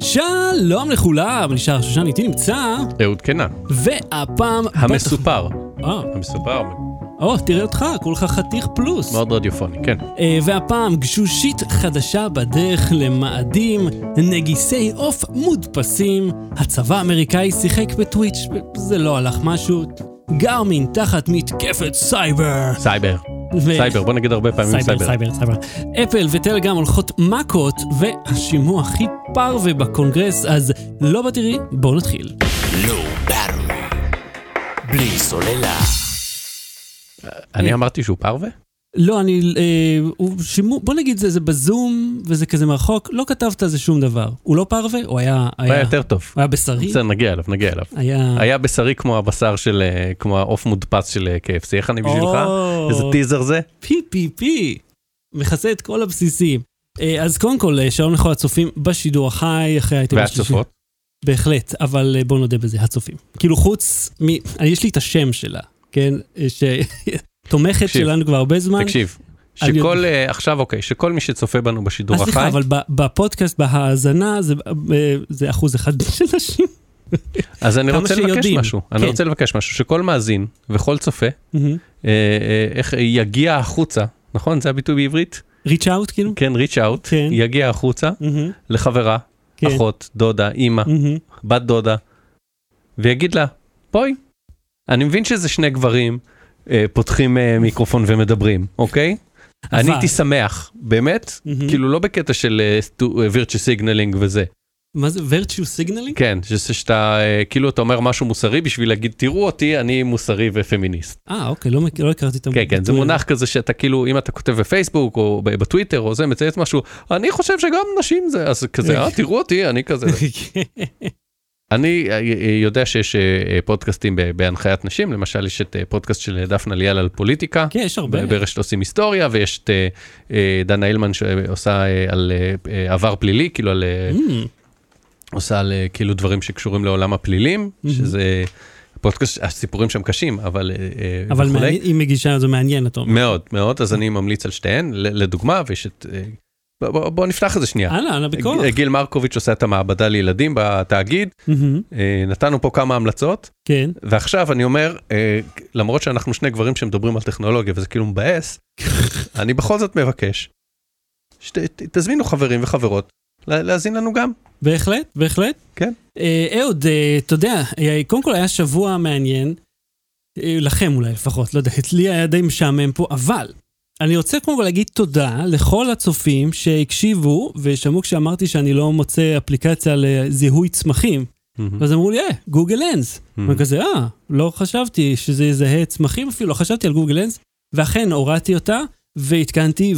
שלום לכולם, אני שחר שושן איתי נמצא, אהוד קנן. והפעם... המסופר. אה, המסופר. או, תראה אותך, כולך חתיך פלוס. מאוד רדיופוני, כן. אה, והפעם גשושית חדשה בדרך למאדים, נגיסי עוף מודפסים, הצבא האמריקאי שיחק בטוויץ', זה לא הלך משהו, גרמין תחת מתקפת סייבר. סייבר. ו- סייבר, בוא נגיד הרבה פעמים סייבר, סייבר. סייבר, סייבר. אפל וטלגרם הולכות מכות, והשימוע הכי פרווה בקונגרס, אז לא בתראי, בואו נתחיל. לא. בלי סוללה. אני אמרתי שהוא פרווה? לא, אני, אה, הוא שימוע, בוא נגיד זה, זה בזום, וזה כזה מרחוק, לא כתבת על זה שום דבר. הוא לא פרווה? הוא היה, הוא היה יותר טוב. הוא היה בשרי? בסדר, נגיע אליו, נגיע אליו. היה... היה בשרי כמו הבשר של, אה, כמו העוף מודפס של אה, KFC, איך אני בשבילך? או, איזה טיזר זה? פי פי פי, מכסה את כל הבסיסים. אה, אז קודם כל, שלום לכל הצופים בשידור החי, אחרי האייטם השלישי. והצופות? בהחלט, אבל בואו נודה בזה, הצופים. כאילו חוץ מ... יש לי את השם שלה, כן? אה, שתומכת תקשיב, שלנו כבר הרבה זמן. תקשיב, אני שכל, אה, עכשיו אוקיי, שכל מי שצופה בנו בשידור אז סליחה, החי, אבל בפודקאסט, בהאזנה, זה, אה, זה אחוז אחד של נשים. אז אני רוצה לבקש שיודעים. משהו, אני כן. רוצה לבקש משהו, שכל מאזין וכל צופה, אה, אה, איך יגיע החוצה, נכון? זה הביטוי בעברית? reach out כאילו? כן, reach out, כן. יגיע החוצה לחברה, כן. אחות, דודה, אימא. בת דודה, ויגיד לה, בואי. אני מבין שזה שני גברים פותחים אה, מיקרופון ומדברים, אוקיי? אני הייתי שמח, באמת. כאילו לא בקטע של virtue signaling וזה, מה זה? virtue signaling? כן, שזה שאתה, אה, כאילו אתה אומר משהו מוסרי בשביל להגיד, תראו אותי, אני מוסרי ופמיניסט. אה, אוקיי, לא לא הכרתי את כן, כן, זה. מונח כזה שאתה כאילו, אם אתה כותב בפייסבוק או בטוויטר או זה, מצייץ משהו, אני חושב שגם נשים זה, אז כזה, אה, תראו אותי, אני כזה. אני אה, אה, יודע שיש אה, פודקאסטים בהנחיית נשים, למשל יש את פודקאסט של דפנה ליאל על פוליטיקה. כן, יש הרבה. ברשת עושים היסטוריה, ויש את דנה הילמן שעושה על עבר פלילי, כאילו על, Mm, עושה על כאילו דברים שקשורים לעולם הפלילים, Mhm. שזה פודקאסט, הסיפורים שם קשים, אבל אבל היא מגישה, זה מעניין, אתה אומר. מאוד מאוד, אז אני ממליץ על שתיהן, לדוגמה, ויש את... בוא- בוא נפתח את זה שנייה. אהלן, בכוח. ג- גיל מרקוביץ' עושה את המעבדה לילדים בתאגיד, מהמם, אה, נתנו פה כמה המלצות, כן. ועכשיו אני אומר, אה, למרות שאנחנו שני גברים שמדברים על טכנולוגיה וזה כאילו מבאס, אני בכל זאת מבקש, שתזמינו חברים וחברות לה- להאזין לנו גם. בהחלט, בהחלט. כן. אה, אהוד, אה, אתה יודע, קודם כל היה שבוע מעניין, לכם אולי לפחות, לא יודע, אצלי היה די משעמם פה, אבל אני רוצה קודם כל להגיד תודה לכל הצופים שהקשיבו ושמעו כשאמרתי שאני לא מוצא אפליקציה לזיהוי צמחים. ואז אמרו לי, אה, גוגל לנס. וכזה, אה, לא חשבתי שזה יזהה צמחים אפילו, לא חשבתי על גוגל לנס, ואכן הורדתי אותה והתקנתי,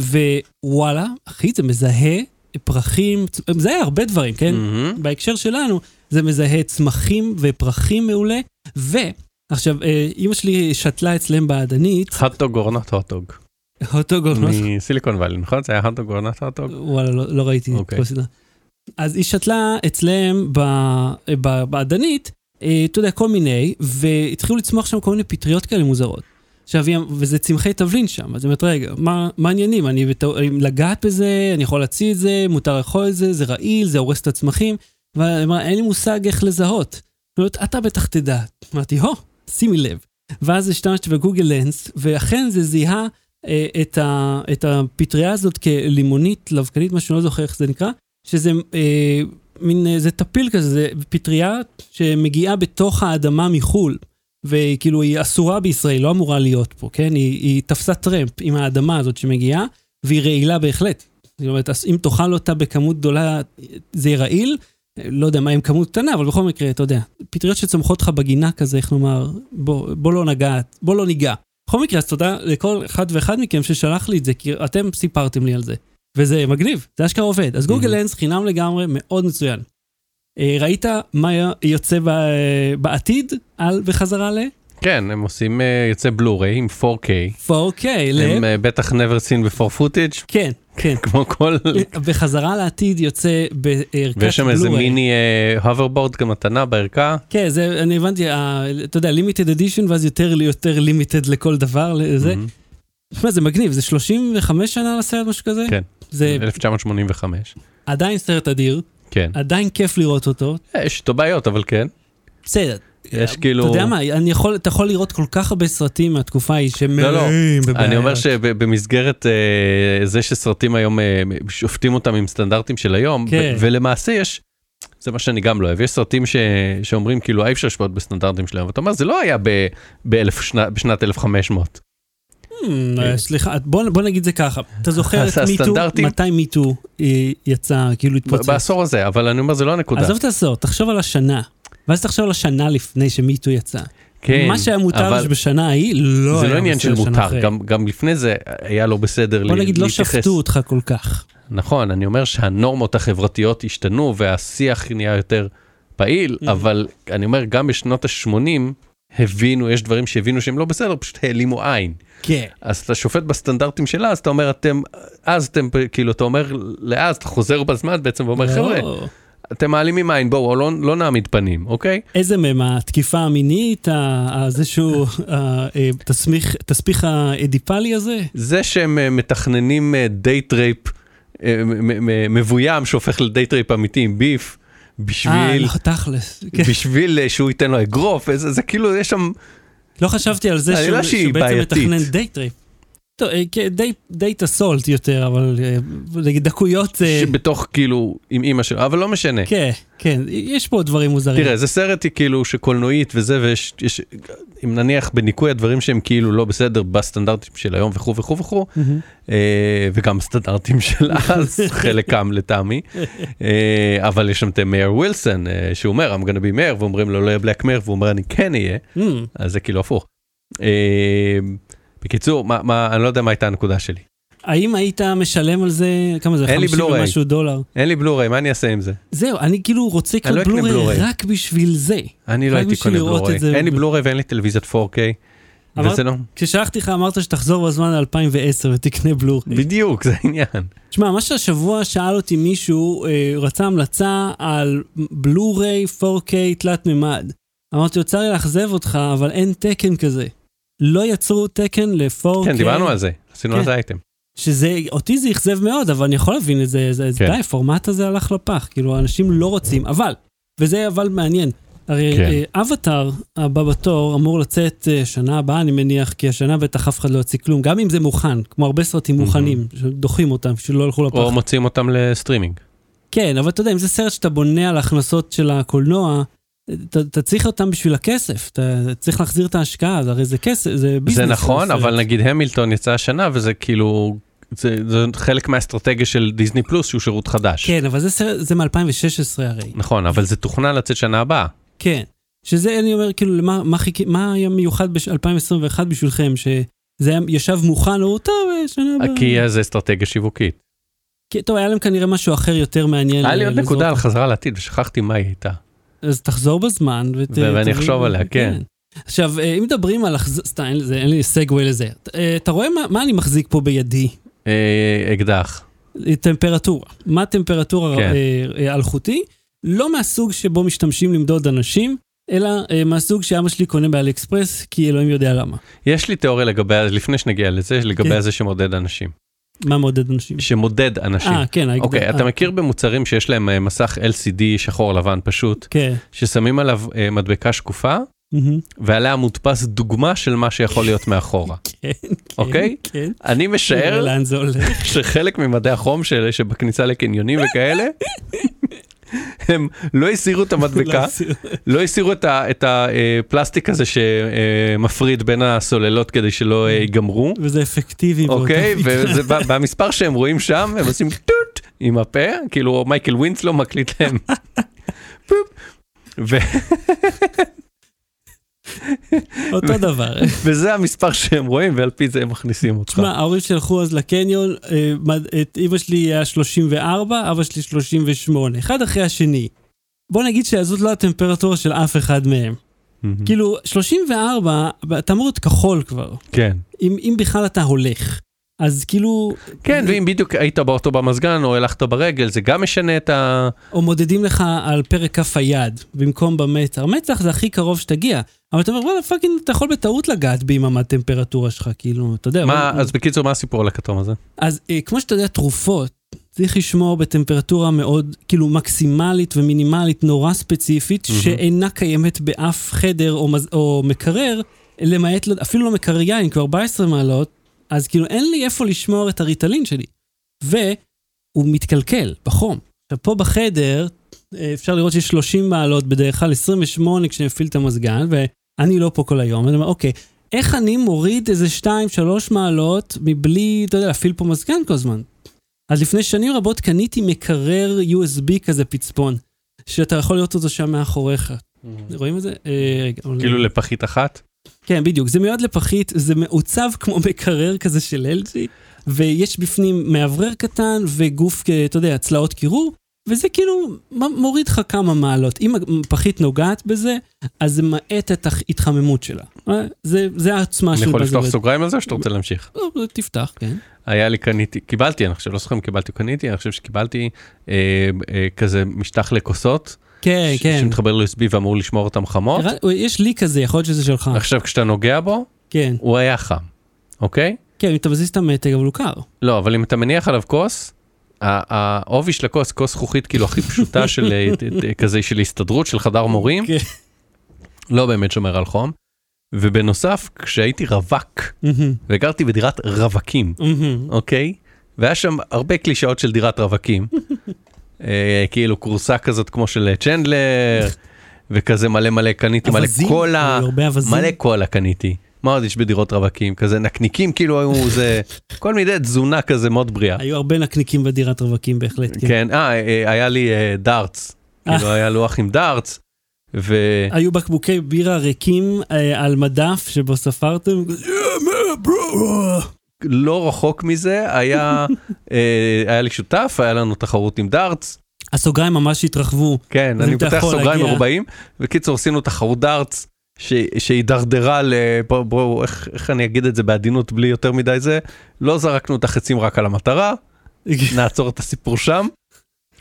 ווואלה, אחי, זה מזהה פרחים, צ- מזהה הרבה דברים, כן? מהמם. בהקשר שלנו, זה מזהה צמחים ופרחים מעולה, ועכשיו, אה, אימא שלי שתלה אצלם באדנית, הוטדוג or not אותו גורנוס, מסיליקון וואלי, נכון? זה היה or not הוטדוג? וואלה, לא, לא ראיתי את אוקיי. כל הסדרה. אז היא שתלה אצלם ב, ב, באדנית, אה, אתה יודע, כל מיני, והתחילו לצמוח שם כל מיני פטריות כאלה מוזרות. עכשיו, וזה צמחי תבלין שם, אז היא אומרת, רגע, מה, העניינים? אני בת- לגעת בזה, אני יכול להוציא את זה, מותר לאכול את זה, זה רעיל, זה הורס את הצמחים, והיא אמרה, אין לי מושג איך לזהות. היא אומרת, אתה בטח תדע. אמרתי, הו, שימי לב. ואז השתמשתי בגוגל לנס, ואכן זה זיהה את, ה, את הפטריה הזאת כלימונית, לבקנית, משהו, לא זוכר איך זה נקרא, שזה אה, מין, אה, זה טפיל כזה, זה פטריה שמגיעה בתוך האדמה מחו"ל, וכאילו היא אסורה בישראל, לא אמורה להיות פה, כן? היא, היא תפסה טרמפ עם האדמה הזאת שמגיעה, והיא רעילה בהחלט. זאת אומרת, אם תאכל אותה בכמות גדולה, זה רעיל. לא יודע מה עם כמות קטנה, אבל בכל מקרה, אתה יודע, פטריות שצומחות לך בגינה כזה, איך נאמר, בוא, בוא לא נגעת, בוא לא ניגע. בכל מקרה, אז תודה לכל אחד ואחד מכם ששלח לי את זה, כי אתם סיפרתם לי על זה. וזה מגניב, זה אשכרה עובד. אז גוגל לנס חינם לגמרי, מאוד מצוין. אה, ראית מה יוצא בעתיד על בחזרה ל? כן, הם עושים אה, יוצא בלוריי עם 4K. 4K, ל... הם אה, בטח never seen before footage, כן, כן. כמו כל... בחזרה לעתיד יוצא בערכת ויש שם איזה בלו-ריי. מיני hoverboard כמתנה בערכה. כן, זה, אני הבנתי, ה- אתה יודע, limited edition, ואז יותר יותר limited לכל דבר, זה. תשמע, זה מגניב, זה 35 שנה לסרט, משהו כזה? כן. זה 1985. עדיין סרט אדיר, כן. עדיין כיף לראות אותו. אה, יש איתו בעיות, אבל כן. בסדר. יש כאילו... אתה יודע מה, אני יכול, אתה יכול לראות כל כך הרבה סרטים מהתקופה ההיא לא, לא, שמלאים בבעיות. אני אומר שבמסגרת אה, זה שסרטים היום אה, שופטים אותם עם סטנדרטים של היום, כן. ו- ולמעשה יש, זה מה שאני גם לא אוהב, יש סרטים ש- שאומרים כאילו אי אפשר לשפוט בסטנדרטים שלהם, ואתה אומר זה לא היה ב- באלף שנה- בשנת 1500. אה, סליחה, בוא בוא נגיד זה ככה, אתה זוכר את מיטו, מתי מיטו אה, יצא, כאילו התפוצץ? בעשור הזה, אבל אני אומר זה לא הנקודה. עזוב את העשור, תחשוב על השנה. ואז תחשוב על השנה לפני שמיטו יצא. כן, מה שהיה מותר אבל בשנה ההיא, לא זה לא עניין של מותר. גם- גם לפני זה היה לא בסדר בוא לי- נגיד, לא להתייחס. שפטו אותך כל כך. נכון, אני אומר שהנורמות החברתיות השתנו והשיח נהיה יותר פעיל, Mhm. אבל אני אומר, גם בשנות ה-80 הבינו, יש דברים שהבינו שהם לא בסדר, פשוט העלימו עין. כן. אז אתה שופט בסטנדרטים של אז, אתה אומר, אתם, אז אתם, כאילו, אתה אומר לאז, אתה חוזר בזמן בעצם ואומר, חבר'ה, לא. אתם מעלימים עין, בואו, לא, לא נעמיד פנים, אוקיי? איזה מהם? התקיפה המינית, זה שהוא, אה, תסמיך- תסביך האדיפלי הזה? זה שהם אה, מתכננים date rape מבוים שהופך ל date rape אמיתי עם ביף, אה, בשביל, נכון, תכלס. כן. בשביל אה, שהוא ייתן לו אגרוף, זה, זה כאילו, יש שם... לא חשבתי על זה שהוא שהיא שהוא בעצם. מתכנן date rape. טוב, אה, כן, די- assault יותר, אבל אה, נגיד דקויות, אה, שבתוך כאילו עם אימא שלו, אבל לא משנה. כן, כן, יש פה דברים מוזרים. תראה, זה סרט כאילו שקולנועית וזה, ויש, יש, אם נניח בניכוי הדברים שהם כאילו לא בסדר בסטנדרטים של היום וכו' וכו' וכו'. אה, וגם סטנדרטים של אז, חלקם לטעמי, אבל יש שם את מאיר ווילסון, שהוא אומר, I'm gonna be mayor, ואומרים לו לא יהיה בלק מאיר, והוא אומר אני כן אהיה, מהמם. אז זה כאילו הפוך. בקיצור, מה, מה, אני לא יודע מה הייתה הנקודה שלי. האם היית משלם על זה, כמה זה? אין לי 50 בלו-ריי. ומשהו דולר? אין לי בלוריי, מה אני אעשה עם זה? זהו, אני כאילו רוצה לא אקנה בלו-ריי בלו-ריי. רק בשביל זה. אני לא הייתי קונה בלוריי, אין לי בלוריי ואין לי טלוויזיית 4K. אמרת- וזה לא, כששלחתי לך אמרת שתחזור בזמן ל-2010 ותקנה בלו-ריי. בדיוק, זה העניין. תשמע, מה שהשבוע שאל אותי מישהו, אה, רצה המלצה על בלו-ריי 4K תלת מימד. אמרתי לו, צר לי לאכזב אותך, אבל אין תקן כזה. לא יצרו תקן ל-4K. כן, דיברנו על זה, עשינו על כן. זה אייטם. שזה, אותי זה אכזב מאוד, אבל אני יכול להבין את זה, זה, כן. די, הפורמט הזה הלך לפח, כאילו, אנשים לא רוצים, אבל, וזה אבל מעניין, הרי כן. אה, אבטאר הבא בתור אמור לצאת אה, שנה הבאה, אני מניח, כי השנה בטח אף אחד לא יוציא כלום, גם אם זה מוכן, כמו הרבה סרטים מוכנים, שדוחים אותם, שלא ילכו לפח. או מוציאים אותם לסטרימינג. כן, אבל אתה יודע, אם זה סרט שאתה בונה על ההכנסות של הקולנוע, אתה, צריך אותם בשביל הכסף, אתה צריך להחזיר את ההשקעה, אז הרי זה כסף, זה ביזנס. זה נכון. אבל נגיד המילטון יצא השנה וזה כאילו, זה זה חלק מהאסטרטגיה של דיסני פלוס שהוא שירות חדש. כן, אבל זה זה מ-2016 הרי. נכון, אבל זה תוכנן לצאת שנה הבאה. כן. שזה, אני אומר, כאילו, למה, מה, חיכי, מה היה מיוחד ב-2021 בשבילכם, שזה היה, ישב מוכן, או טוב, אה, שנה הבאה. כי זה אסטרטגיה שיווקית. כי, טוב, היה להם כנראה משהו אחר יותר מעניין. היה לי עוד לזרוק. נקודה על חזרה לעתיד ושכחתי מה היא הייתה. אז תחזור בזמן. ות, ואני אחשוב עליה, כן. עכשיו, אה, אם מדברים על החז... סתם, אין לי סגווי לזה. אה, אתה רואה מה, מה אני מחזיק פה בידי? אה, אקדח. טמפרטורה. מה טמפרטורה כן. אלחוטי? לא מהסוג שבו משתמשים למדוד אנשים, אלא אה, מהסוג שאבא שלי קונה באלי אקספרס, כי אלוהים יודע למה. יש לי תיאוריה לגבי, לפני שנגיע לזה, לגבי כן. זה שמודד אנשים. מה מעודד אנשים? שמודד אנשים. אה, כן, ההגדר. אוקיי, אתה אה, מכיר במוצרים שיש להם אה, מסך LCD שחור לבן פשוט, כן. ששמים עליו אה, מדבקה שקופה, מהמם. ועליה מודפס דוגמה של מה שיכול להיות מאחורה. כן, כן, אוקיי? כן. אני משער. שחלק ממדי החום של שבכניסה לקניונים וכאלה, הם לא הסירו את המדבקה, לא הסירו את ה- את הפלסטיק הזה שמפריד בין הסוללות כדי שלא אה, ייגמרו, וזה אפקטיבי. אוקיי? וזה במספר שהם רואים שם, הם עושים טוט עם הפה, כאילו מייקל ווינסלו מקליט להם. ו- אותו דבר. וזה המספר שהם רואים ועל פי זה הם מכניסים אותך. תשמע, ההורים שלחו אז לקניון, אה, את אמא שלי היה 34, אבא שלי 38, אחד אחרי השני. בוא נגיד שזאת לא הטמפרטורה של אף אחד מהם. כאילו, 34, אתה אמור להיות כחול כבר, כן. אם, אם בכלל אתה הולך. אז כאילו, כן, ואם בדיוק היית באוטו במזגן או הלכת ברגל, זה גם משנה את ה... או מודדים לך על פרק כף היד, במקום במטר. מצח זה הכי קרוב שתגיע. אבל אתה אומר, וואלה, fucking, אתה יכול בטעות לגעת בי עם הטמפרטורה שלך, כאילו, אתה יודע. מה, אבל- אז בקיצור, מה הסיפור על הכתום הזה? אז אה, כמו שאתה יודע, תרופות, צריך לשמור בטמפרטורה מאוד, כאילו מקסימלית ומינימלית נורא ספציפית. שאינה קיימת באף חדר או, מז- או מקרר, למעט, לא- אפילו לא מקרר יין, כבר 14 מעלות, אז כאילו אין לי איפה לשמור את הריטלין שלי. והוא מתקלקל בחום. עכשיו פה בחדר, אה, אפשר לראות שיש 30 מעלות בדרך כלל, 28 כשאני מפעיל את המזגן, ואני לא פה כל היום, ואני אומר, אוקיי, איך אני מוריד איזה 2-3 מעלות מבלי, אתה יודע, להפעיל פה מזגן כל הזמן? אז לפני שנים רבות קניתי מקרר USB כזה פצפון, שאתה יכול לראות אותו שם מאחוריך. רואים את זה? אה, כאילו לפחית אחת? כן, בדיוק. זה מיועד לפחית, זה מעוצב כמו מקרר כזה של LG, ויש בפנים מאוורר קטן וגוף, אה, אתה יודע, צלעות קירור, וזה כאילו מוריד לך כמה מעלות. אם הפחית נוגעת בזה, אז זה מאט את ההתחממות שלה. אה, זה, זה העצמה אני של יכול לפתוח. סוגריים על זה או שאתה רוצה להמשיך? לא, תפתח, כן. היה לי קניתי, קיבלתי, אני חושב, לא זוכר אם קיבלתי או קניתי, אני חושב שקיבלתי אה, אה, כזה משטח לכוסות, כן, ש- כן. שמתחבר ל-USB ואמור לשמור אותם חמות. יש לי כזה, יכול להיות שזה שלך. עכשיו כשאתה נוגע בו, כן, הוא היה חם, אוקיי? כן, אם אתה מזיז את המתג, אבל הוא קר. לא, אבל אם אתה מניח עליו כוס, העובי של הכוס, כוס זכוכית כאילו הכי פשוטה של אה, ת- ת- כזה של הסתדרות, של חדר מורים, כן. לא באמת שומר על חום. ובנוסף, כשהייתי רווק, וגרתי בדירת רווקים. אוקיי? והיה שם הרבה קלישאות של דירת רווקים. אה, כאילו כורסה כזאת כמו של צ'נדלר, וכזה מלא מלא קניתי מלא קולה, אווזים. מלא קולה קניתי. מה עוד יש בדירות רווקים? כזה נקניקים כאילו היו זה, כל מיני תזונה כזה מאוד בריאה. היו הרבה נקניקים בדירת רווקים בהחלט, כן. כן, אה, אה, היה לי אה, דארטס, כאילו היה לוח עם דארטס, ו... היו בקבוקי בירה ריקים אה, על מדף שבו ספרתם. לא רחוק מזה, היה, אה, היה לי שותף, היה לנו תחרות עם דארטס, הסוגריים ממש התרחבו. כן, אני פותח סוגריים מרובעים. בקיצור, עשינו תחרות דארטס שהידרדרה ל... בואו, בוא, איך, איך אני אגיד את זה בעדינות בלי יותר מדי זה? לא זרקנו את החצים רק על המטרה, נעצור את הסיפור שם,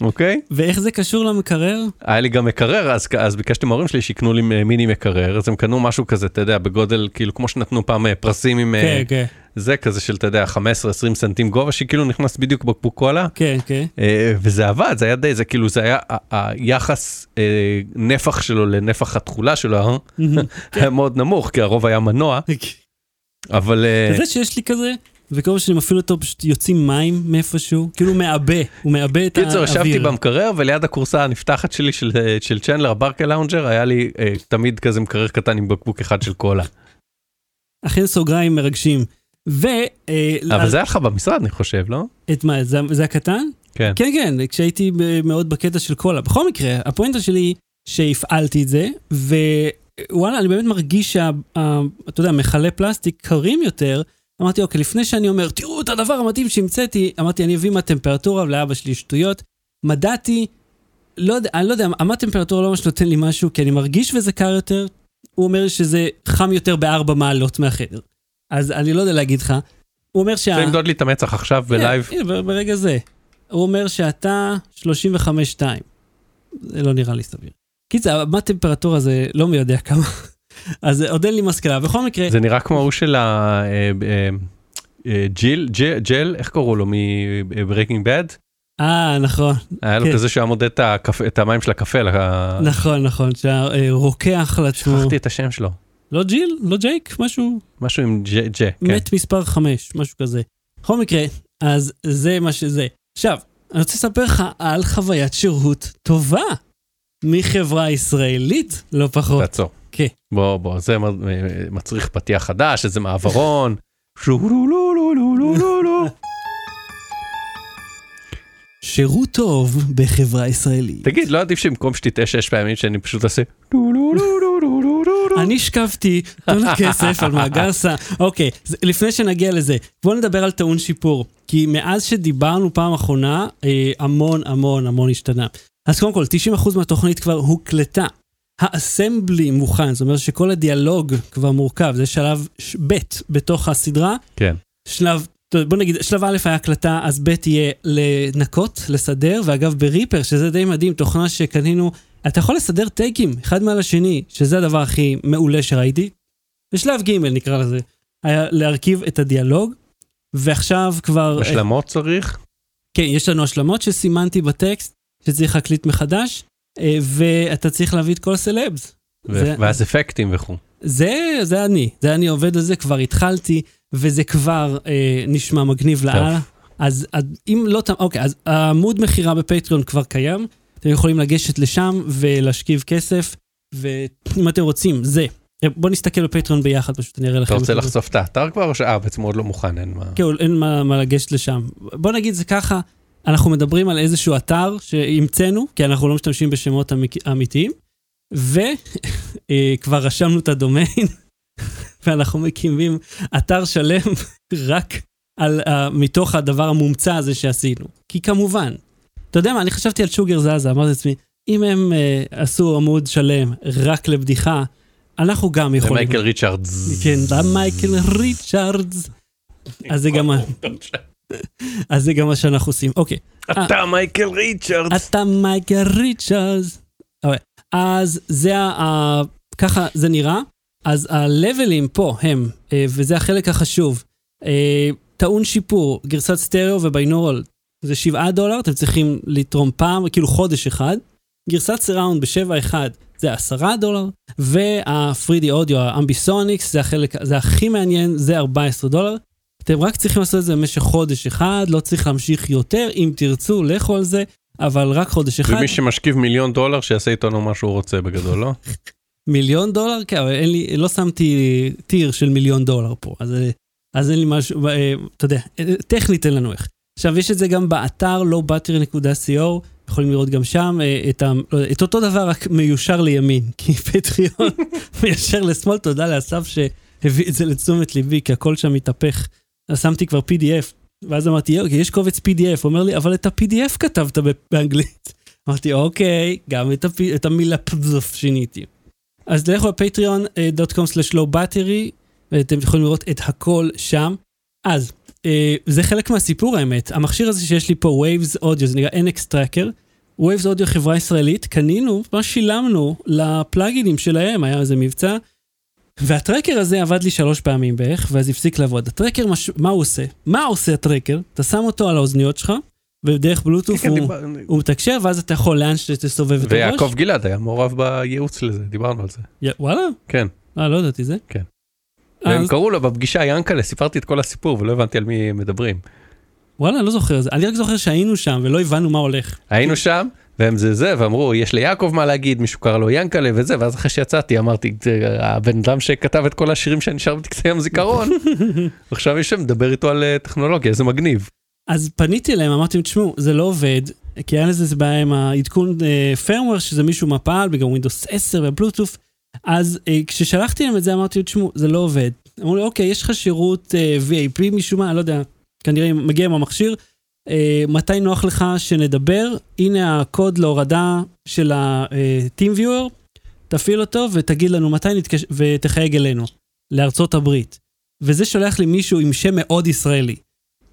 אוקיי? ואיך זה קשור למקרר? היה לי גם מקרר, אז, אז ביקשתי מההורים שלי שיקנו לי מיני מקרר, אז הם קנו משהו כזה, אתה יודע, בגודל, כאילו כמו שנתנו פעם אה, פרסים עם אה, כן, כן, זה כזה של, אתה יודע, 15-20 סנטים גובה, שכאילו נכנס בדיוק בקבוק קולה. כן, כן. אה, וזה עבד, זה היה די, זה כאילו, זה היה היחס נפח שלו לנפח התכולה שלו, אה? היה מאוד נמוך, כי הרוב היה מנוע, אבל... אתה יודע שיש לי כזה, וכל פעם שאני מפעיל אותו פשוט יוצאים מים מאיפשהו, כאילו הוא מעבה, הוא מעבה את קיצור, ישבתי האוויר. במקרר, וליד הכורסה הנפתחת שלי של, אה, של צ'נדלר, הברקה לאונג'ר, היה לי אה, תמיד כזה מקרר קטן עם בקבוק אחד של קולה. אכן סוגריים מרגשים. ו... אה, אבל אז- זה היה לך במשרד, אני חושב, לא? את מה, זה- זה הקטן? כן. כן, כן, כשהייתי ב- מאוד בקטע של קולה. בכל מקרה, הפואנטה שלי שהפעלתי את זה, ווואלה, אני באמת מרגיש שה... אתה יודע, מכלי פלסטיק קרים יותר. אמרתי, אוקיי, לפני שאני אומר, תראו את הדבר המתאים שהמצאתי, אמרתי, אני אביא מהטמפרטורה, ולאבא שלי שטויות. מדעתי, לא אני לא יודע, מה טמפרטורה לא ממש נותן לי משהו, כי אני מרגיש וזה קר יותר. הוא אומר שזה חם יותר בארבע מעלות מהחדר. אז אני לא יודע להגיד לך. הוא אומר שה... רוצה למדוד לי את המצח עכשיו ב live? הנה, ברגע זה. הוא אומר שאתה 35-2. זה לא נראה לי סביר. קיצר, מה הטמפרטורה זה לא מי יודע כמה. אז עוד אין לי מסקנה. בכל מקרה, זה נראה כמו ההוא של ה... אה, אה, אה, ג'יל, ג'ל, איך קראו לו? מ Breaking Bad? אה, נכון, היה לו כן. כזה שהיה מודד את המים של הקפה, נכון, נכון, שהרוקח לעצמו. שכחתי את השם שלו. לא ג'יל? לא ג'ייק? משהו? משהו עם ג'ה, כן. מת מספר 5, משהו כזה. בכל מקרה, אז זה מה שזה. עכשיו, אני רוצה לספר לך על חוויית שירות טובה מחברה ישראלית, לא פחות. תעצור. כן. בוא, בוא, זה מצריך פתיח חדש, איזה מעברון. שירות טוב בחברה ישראלית. תגיד, לא עדיף שבמקום שתטעה שש פעמים שאני פשוט אעשה. אני השכבתי טונות כסף על מאגר סם. אוקיי, לפני שנגיע לזה, בואו נדבר על טעון שיפור. כי מאז שדיברנו פעם אחרונה, אה, המון המון המון השתנה. אז קודם כל, 90% מהתוכנית כבר הוקלטה. האסמבלי מוכן, זאת אומרת שכל הדיאלוג כבר מורכב, זה שלב ב' בתוך הסדרה. כן. שלב, בוא נגיד, שלב א' היה הקלטה, אז ב' יהיה לנקות, לסדר, ואגב בריפר, שזה די מדהים, תוכנה שקנינו, אתה יכול לסדר טייקים אחד מעל השני, שזה הדבר הכי מעולה שראיתי. בשלב ג' נקרא לזה, היה להרכיב את הדיאלוג, ועכשיו כבר... השלמות צריך? כן, יש לנו השלמות שסימנתי בטקסט, שצריך להקליט מחדש, אה, ואתה צריך להביא את כל הסלבס. זה- ואז אפקטים וכו'. זה, זה אני, זה אני עובד על זה, כבר התחלתי, וזה כבר אה, נשמע מגניב לאללה. אז אז אם לא, אוקיי, אז העמוד מכירה בפטריון כבר קיים, אתם יכולים לגשת לשם ולהשכיב כסף, ואם אתם רוצים, זה. בואו נסתכל בפטריון ביחד, פשוט אני אראה לכם. אתה רוצה. לחשוף את האתר כבר או ש... אה, בעצם עוד לא מוכן, אין מה. כן, אין מה, מה לגשת לשם. בוא נגיד זה ככה, אנחנו מדברים על איזשהו אתר שהמצאנו, כי אנחנו לא משתמשים בשמות אמיתיים, וכבר רשמנו את הדומיין, ואנחנו מקימים אתר שלם רק על, uh, מתוך הדבר המומצא הזה שעשינו. כי כמובן, אתה יודע מה, אני חשבתי על שוגר זזה, אמרתי לעצמי, אם הם אה, עשו עמוד שלם רק לבדיחה, אנחנו גם יכולים. מייקל ריצ'רדס. כן, זה מייקל ריצ'רדס. אז זה גם אז זה גם מה שאנחנו עושים. אוקיי, אתה מייקל ריצ'רדס. אתה מייקל ריצ'רדס. אוקיי, אז זה ה... ככה זה נראה. אז הלבלים פה הם, אה, וזה החלק החשוב, אה, טעון שיפור, גרסת סטריאו וביינורל זה 7 דולר, אתם צריכים לתרום פעם, כאילו חודש אחד. גרסת סיראונד ב-7.1 זה 10 דולר, וה-3D אודיו, האמביסוניקס, זה החלק, זה הכי מעניין, זה 14 דולר. אתם רק צריכים לעשות את זה במשך חודש אחד, לא צריך להמשיך יותר, אם תרצו, לכו על זה, אבל רק חודש אחד. ומי שמשכיב מיליון דולר שיעשה איתנו מה שהוא רוצה בגדול, לא? מיליון דולר? כן, אבל אין לי, לא שמתי טיר של מיליון דולר פה, אז, אז אין לי משהו, אה, אתה יודע, אה, טכנית אין לנו איך. עכשיו, יש את זה גם באתר lowbattery.co, יכולים לראות גם שם אה, את, ה, לא את אותו דבר, רק מיושר לימין, כי פטריון מיישר לשמאל, תודה לאסף שהביא את זה לתשומת ליבי, כי הכל שם מתהפך. אז שמתי כבר PDF, ואז אמרתי, אוקיי, יש קובץ PDF, הוא אומר לי, אבל את ה-PDF כתבת באנגלית. אמרתי, אוקיי, גם את, הפ... את המילה פזוף שיניתי. אז לכו לפטריון.com/lowbattery ואתם יכולים לראות את הכל שם. אז, אה, זה חלק מהסיפור האמת. המכשיר הזה שיש לי פה, Waves Audio, זה נקרא NX Tracker. Waves Audio חברה ישראלית, קנינו, מה שילמנו לפלאגינים שלהם, היה איזה מבצע. והטרקר הזה עבד לי שלוש פעמים בערך, ואז הפסיק לעבוד. הטרקר, מש... מה הוא עושה? מה עושה הטרקר? אתה שם אותו על האוזניות שלך, ודרך בלוטוף כן, הוא, דיבר- הוא מתקשר, ואז אתה יכול לאן שתסובב את הראש. ויעקב גלעד היה מעורב בייעוץ לזה, דיברנו על זה. יא- וואלה? כן. אה, לא ידעתי זה. כן. אז- והם קראו לו בפגישה ינקלה, סיפרתי את כל הסיפור ולא הבנתי על מי מדברים. וואלה, אני לא זוכר את זה. אני רק זוכר שהיינו שם ולא הבנו מה הולך. היינו שם, והם זה זה, ואמרו, יש ליעקב מה להגיד, מישהו קרא לו ינקלה וזה, ואז אחרי שיצאתי אמרתי, "זה הבן אדם שכתב את כל השירים שנשאר בטקסי יום זיכרון, עכשיו יש שם, מדבר איתו על אה, טכנולוגיה, איזה מגניב. אז פניתי אליהם, אמרתי תשמעו, זה לא עובד, כי היה לזה בעיה עם העדכון פרמוור, שזה מישהו מפל, וגם ווינדוס 10 ובלוטוף. אז אה, כששלחתי להם את זה, אמרתי, תשמעו, זה לא עובד. אמרו לי, אוקיי, יש לך שירות אה, VIP משום מה, לא יודע, כנראה מגיע עם המכשיר, אה, מתי נוח לך שנדבר? הנה הקוד להורדה של ה-Team Viewer, תפעיל אותו ותגיד לנו מתי נתקשר, ותחייג אלינו, לארצות הברית. וזה שולח לי מישהו עם שם מאוד ישראלי.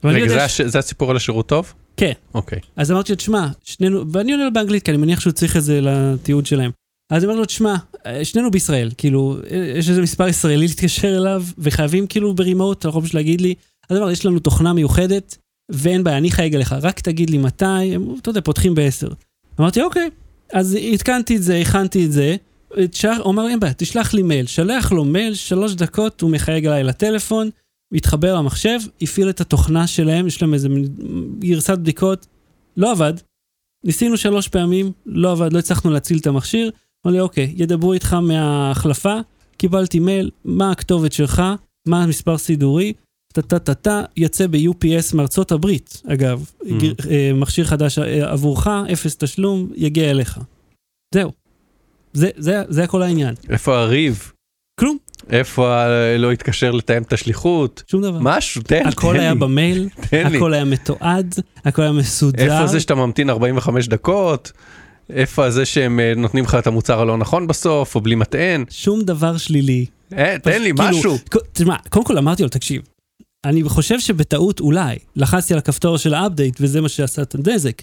רגע, זה ש- זה הסיפור על השירות טוב? כן. אוקיי. אז אמרתי לו, תשמע, שנינו, ואני עונה לו באנגלית, כי אני מניח שהוא צריך את זה לתיעוד שלהם. אז אומר לו, תשמע, אה, שנינו בישראל, כאילו, אה, יש איזה מספר ישראלי להתקשר אליו, וחייבים כאילו ברימוט, אתה יכול פשוט להגיד לי, אז אמר, יש לנו תוכנה מיוחדת, ואין בעיה, אני חייג אליך, רק תגיד לי מתי, הם, אתה יודע, פותחים בעשר. אמרתי, אוקיי. אז עדכנתי את זה, הכנתי את זה, הוא אמר, אין בעיה, תשלח לי מייל. שלח לו מייל, שלוש דקות, הוא מחייג אליי לטלפון, התחבר למחשב, הפעיל את התוכנה שלהם, יש להם איזה גרסת בדיקות, לא עבד. ניסינו שלוש פעמים, לא עבד, לא הצלחנו להציל את המכשיר. אמר לי, אוקיי, ידברו איתך מההחלפה, קיבלתי מייל, מה הכתובת שלך, מה המספר סידורי, טה-טה-טה-טה, יצא ב-UPS מארצות הברית, אגב. Mm. אה, מכשיר חדש אה, עבורך, אפס תשלום, יגיע אליך. זהו. זה, זה, זה הכל העניין. איפה הריב? כלום, איפה לא התקשר לתאם את השליחות? שום דבר. משהו, תן, הכל תן היה לי, במייל, תן לי. הכל היה מתועד, הכל היה מסודר. איפה זה שאתה ממתין 45 דקות? איפה זה שהם אה, נותנים לך את המוצר הלא נכון בסוף, או בלי מטען? שום דבר שלילי. אה, תן לי כאילו, משהו. תשמע, קודם כל אמרתי לו, תקשיב, אני חושב שבטעות אולי, לחצתי על הכפתור של האפדייט וזה מה שעשה את הנזק.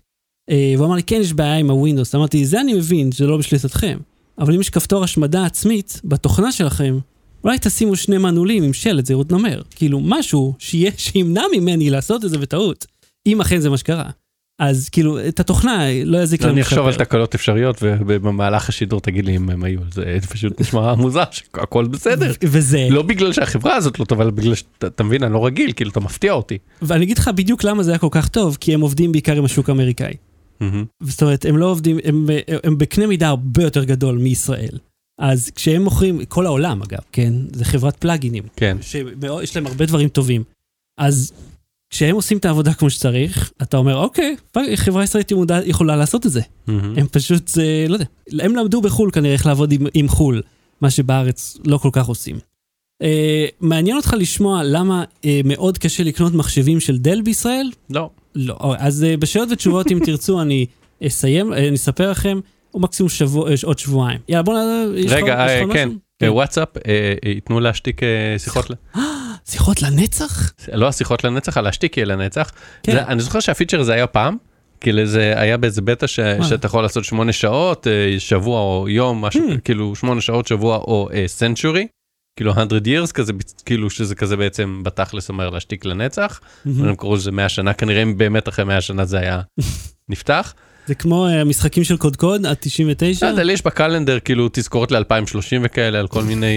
אה, והוא אמר לי, כן, יש בעיה עם הווינדוס. אמרתי, זה אני מבין, זה לא בשליטתכם. אבל אם יש כפתור השמדה עצמית בתוכנה שלכם, אולי תשימו שני מנעולים עם שלט זהירות נמר. כאילו, משהו שיהיה, שימנע ממני לעשות את זה בטעות, אם אכן זה מה שקרה. אז כאילו, את התוכנה לא יזיק להם אני אחשוב על. תקלות אפשריות ובמהלך השידור תגיד לי אם הם היו, זה פשוט נשמע מוזר שהכל בסדר. וזה, לא בגלל שהחברה הזאת לא טובה, אלא בגלל שאתה אתה מבין, אני לא רגיל, כאילו אתה מפתיע אותי. ואני אגיד לך בדיוק למה זה היה כל כך טוב, כי הם עובדים בעיקר עם השוק האמריקאי. זאת אומרת, הם לא עובדים, הם, הם בקנה מידה הרבה יותר גדול מישראל. אז כשהם מוכרים, כל העולם אגב, כן? זה חברת פלאגינים, כן. שיש להם הרבה דברים טובים. אז כשהם עושים את העבודה כמו שצריך, אתה אומר, אוקיי, חברה ישראלית יכולה לעשות את זה. הם פשוט, זה, לא יודע, הם למדו בחו"ל כנראה איך לעבוד עם, עם חו"ל, מה שבארץ לא כל כך עושים. אה, מעניין אותך לשמוע למה אה, מאוד קשה לקנות מחשבים של דל בישראל? לא. לא. אז אה, בשאלות ותשובות, אם תרצו, אני אסיים, אה, אני אספר לכם, או מקסימום שבוע, אה, עוד שבועיים. יאללה, בוא נ... רגע, אה, כן? אה, וואטסאפ, אה, אה, ייתנו להשתיק אה, שיחות, שיחות לנצח? לא השיחות לנצח, הלהשתיק יהיה לנצח. כן. זה- אני זוכר שהפיצ'ר הזה היה פעם, כאילו זה היה באיזה בטא ש-? שאתה יכול לעשות שמונה שעות, אה, שבוע או יום, משהו, Hmm. כאילו שמונה שעות שבוע או סנצ'ורי, כאילו 100 years כזה, כאילו שזה כזה בעצם בתכלס אומר להשתיק לנצח, מהמם. הם קראו לזה 100 שנה, כנראה אם באמת אחרי 100 שנה זה היה נפתח. זה כמו אה, המשחקים של קודקוד עד 99? לא יודע, לי יש בקלנדר כאילו תזכורות ל-2030 וכאלה על כל מיני...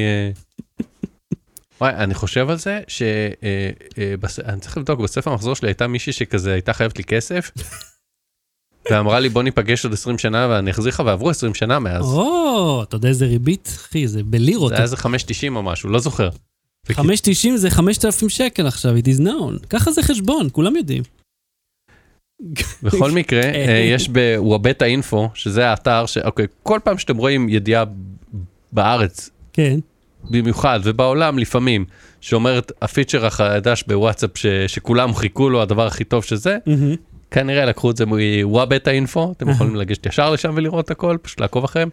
אה, וואי, אני חושב על זה שאני צריך לבדוק, בספר המחזור שלי הייתה מישהי שכזה הייתה חייבת לי כסף. ואמרה לי בוא ניפגש עוד 20 שנה ואני אחזיר לך ועברו 20 שנה מאז. או, אתה יודע איזה ריבית? אחי, זה בלירות. זה היה איזה 5.90 או משהו, לא זוכר. וכי- 5.90 זה 5,000 שקל עכשיו, it is known. ככה זה חשבון, כולם יודעים. בכל מקרה, אה, יש בוואבטה אינפו, שזה האתר שאוקיי, כל פעם שאתם רואים ידיעה בארץ כן. במיוחד ובעולם לפעמים שאומרת הפיצ'ר החדש בוואטסאפ ש, שכולם חיכו לו הדבר הכי טוב שזה מהמם. כנראה לקחו את זה מוואבטה אינפו אתם. יכולים לגשת ישר לשם ולראות הכל פשוט לעקוב אחריהם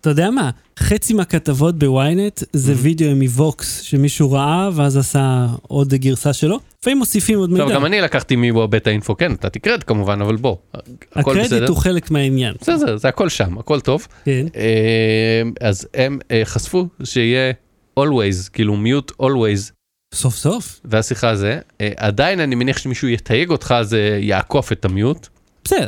אתה יודע מה? חצי מהכתבות בוויינט זה וידאו מווקס שמישהו ראה ואז עשה עוד גרסה שלו. לפעמים מוסיפים עוד מידע. גם אני לקחתי מוואבטה אינפו כן אתה תקרד כמובן אבל בוא הכל הקרדיט בסדר. הוא חלק מהעניין. בסדר זה הכל שם הכל טוב כן. אה, אז הם אה, חשפו שיהיה always כאילו mute always סוף סוף. והשיחה זה אה, עדיין אני מניח שמישהו יתייג אותך זה יעקוף את המיוט. בסדר.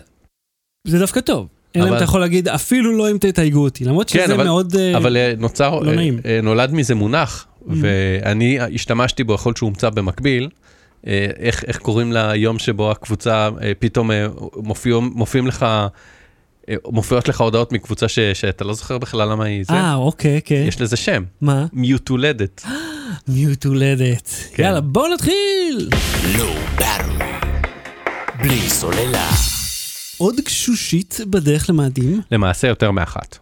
זה דווקא טוב. אלא אם אתה יכול להגיד אפילו לא אם תתייגו אותי. למרות כן, שזה אבל- מאוד... אה, אבל אה, נוצר, לא נעים. נולד מזה מונח, Mm. ואני השתמשתי בו, יכול להיות שהוא הומצא במקביל, איך איך קוראים ליום שבו הקבוצה פתאום אה, מופיעים לך, מופיעות לך הודעות מקבוצה ש- שאתה לא זוכר בכלל למה היא זה, אה, אוקיי, כן. יש לזה שם, מה? מיוט הולדת. מיוט הולדת. כן. יאללה, בואו נתחיל! Low Battery. בלי סוללה. עוד גשושית בדרך למאדים. למעשה יותר מאחת.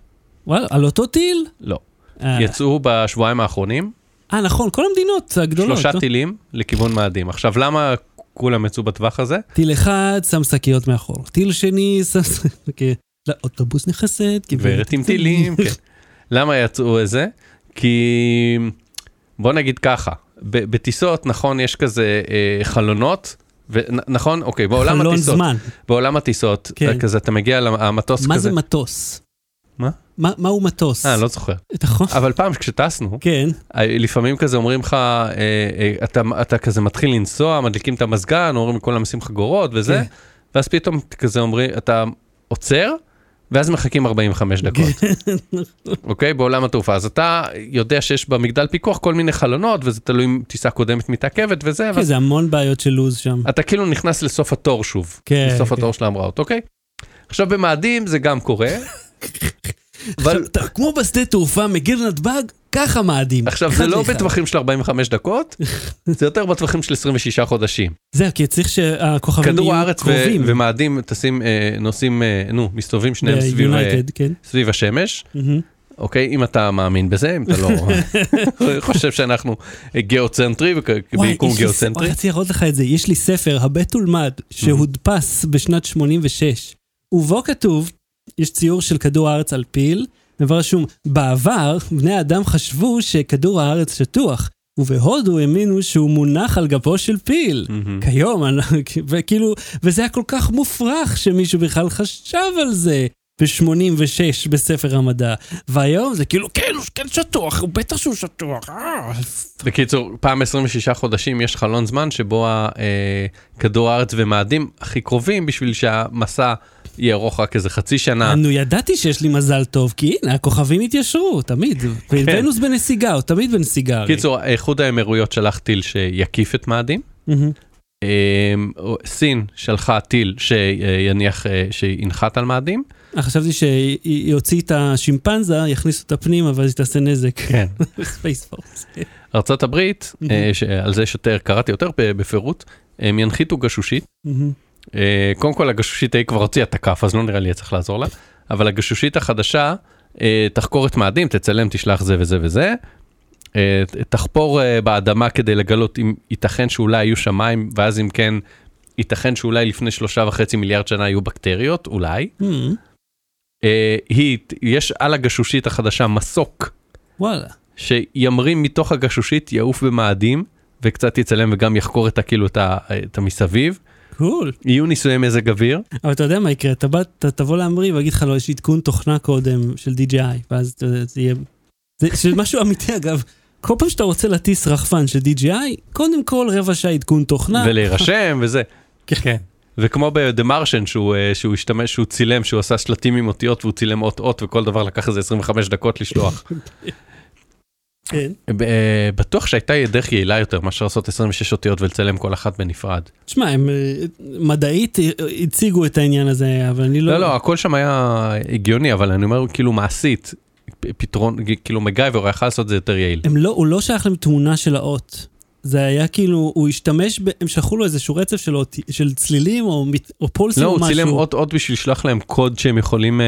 וואלה, על אותו טיל? לא. אה, יצאו בשבועיים האחרונים אה, נכון, כל המדינות הגדולות. שלושה לא? טילים לכיוון מאדים. עכשיו למה כולם יצאו בטווח הזה? טיל אחד שם שקיות מאחור, טיל שני שם שקיות. לאוטובוס נכנסת, גברת עם טילים, כן. למה יצאו את זה? כי בוא נגיד ככה, בטיסות נכון יש כזה אה, חלונות, ונכון אוקיי בעולם הטיסות, זמן. בעולם הטיסות, כן. כזה אתה מגיע למטוס מה כזה, זה מטוס? מה? מה מהו מטוס? אה לא זוכר, נכון. אבל פעם כשטסנו, כן. אה, לפעמים כזה אומרים לך, אה, אה, אתה, אתה כזה מתחיל לנסוע, מדליקים את המזגן, אומרים כולם עושים חגורות וזה, כן. ואז פתאום כזה אומרים, אתה עוצר, ואז מחכים 45 דקות. אוקיי? בעולם התעופה. אז אתה יודע שיש במגדל פיקוח כל מיני חלונות, וזה תלוי אם טיסה קודמת מתעכבת וזה, כן, זה המון בעיות של לוז שם. אתה כאילו נכנס לסוף התור שוב. כן, לסוף כן. התור של ההמראות, אוקיי? עכשיו במאדים זה גם קורה. אבל כמו בשדה תעופה, מגיע לנתב"ג, ככה מאדים. עכשיו זה לא. בטווחים של 45 דקות, זה יותר בטווחים של 26 חודשים. זהו, כי צריך שהכוכבים כדור יהיו הארץ ו- קרובים. ומאדים טסים, אה, נוסעים, אה, נו, מסתובבים שניהם סביב, אה, כן. סביב השמש. מהמם. אוקיי, אם אתה מאמין בזה, אם אתה לא חושב שאנחנו גיאוצנטרי, ביקום גיאוצנטרי. רציתי להראות לך את זה, יש לי ספר, הבט ולמד, שהודפס בשנת 86, ובו כתוב, יש ציור של כדור הארץ על פיל, דבר רשום, בעבר בני האדם חשבו שכדור הארץ שטוח, ובהודו האמינו שהוא מונח על גבו של פיל. מהמם. כיום, וכאילו, וזה היה כל כך מופרך שמישהו בכלל חשב על זה. ב-86 בספר המדע, והיום זה כאילו, כן, הוא כן שטוח, הוא בטח שהוא שטוח, אה. בקיצור, פעם 26 חודשים יש חלון זמן שבו אה, כדור הארץ ומאדים הכי קרובים בשביל שהמסע יהיה ארוך רק איזה חצי שנה. נו, ידעתי שיש לי מזל טוב, כי הנה, הכוכבים התיישרו, תמיד. ונוס בנסיגה, הוא תמיד בנסיגה. הרי. קיצור, איחוד האמירויות שלח טיל שיקיף את מאדים. אה, סין שלחה טיל שיניח, אה, שינחת על מאדים. אה, חשבתי שהיא הוציא את השימפנזה, יכניסו אותה פנימה, ואז היא תעשה נזק. כן. Space Force. ארצות הברית, אה, שעל זה שיותר קראתי יותר בפירוט, הם ינחיתו גשושית. מהמם. אה, קודם כל הגשושית ההיא כבר הוציאה את הכף, אז לא נראה לי צריך לעזור לה, אבל הגשושית החדשה אה, תחקור את מאדים, תצלם, תשלח זה וזה וזה, תחפור באדמה כדי לגלות אם ייתכן שאולי יהיו שמיים, ואז אם כן, ייתכן שאולי לפני שלושה וחצי מיליארד שנה היו בקטריות, אולי. אה, היא, יש על הגשושית החדשה מסוק וואלה. שימרים מתוך הגשושית, יעוף במאדים, וקצת יצלם וגם יחקור את, ה- כאילו, את, המסביב. קול. יהיו ניסויי מזג אוויר. אבל אתה יודע מה יקרה, אתה בא, אתה תבוא להמריא ויגיד לך, לא, יש עדכון תוכנה קודם של DJI, ואז אתה יודע, זה יהיה... זה זה משהו אמיתי אגב. כל פעם שאתה רוצה להטיס רחפן של DJI, קודם כל רבע שעה עדכון תוכנה. ולהירשם וזה. כן. וכמו ב-The Martian שהוא, אה, שהוא השתמש, שהוא צילם, שהוא עשה שלטים עם אותיות והוא צילם אות אות וכל דבר לקח איזה 25 דקות לשלוח. כן. אה, בטוח שהייתה דרך יעילה יותר מאשר לעשות 26 אותיות ולצלם כל אחת בנפרד. תשמע, הם אה, מדעית הציגו את העניין הזה, אבל אני לא... לא, לא, הכל שם היה הגיוני, אבל אני אומר כאילו מעשית, פתרון, כאילו מגייבר היה יכול לעשות את זה יותר יעיל. הם לא, הוא לא שייך להם תמונה של האות. זה היה כאילו, הוא השתמש, ב, הם שלחו לו איזשהו רצף של, של צלילים או, או פולסים לא, או הוא משהו. צילם אות אות בשביל לשלוח להם קוד שהם יכולים אה,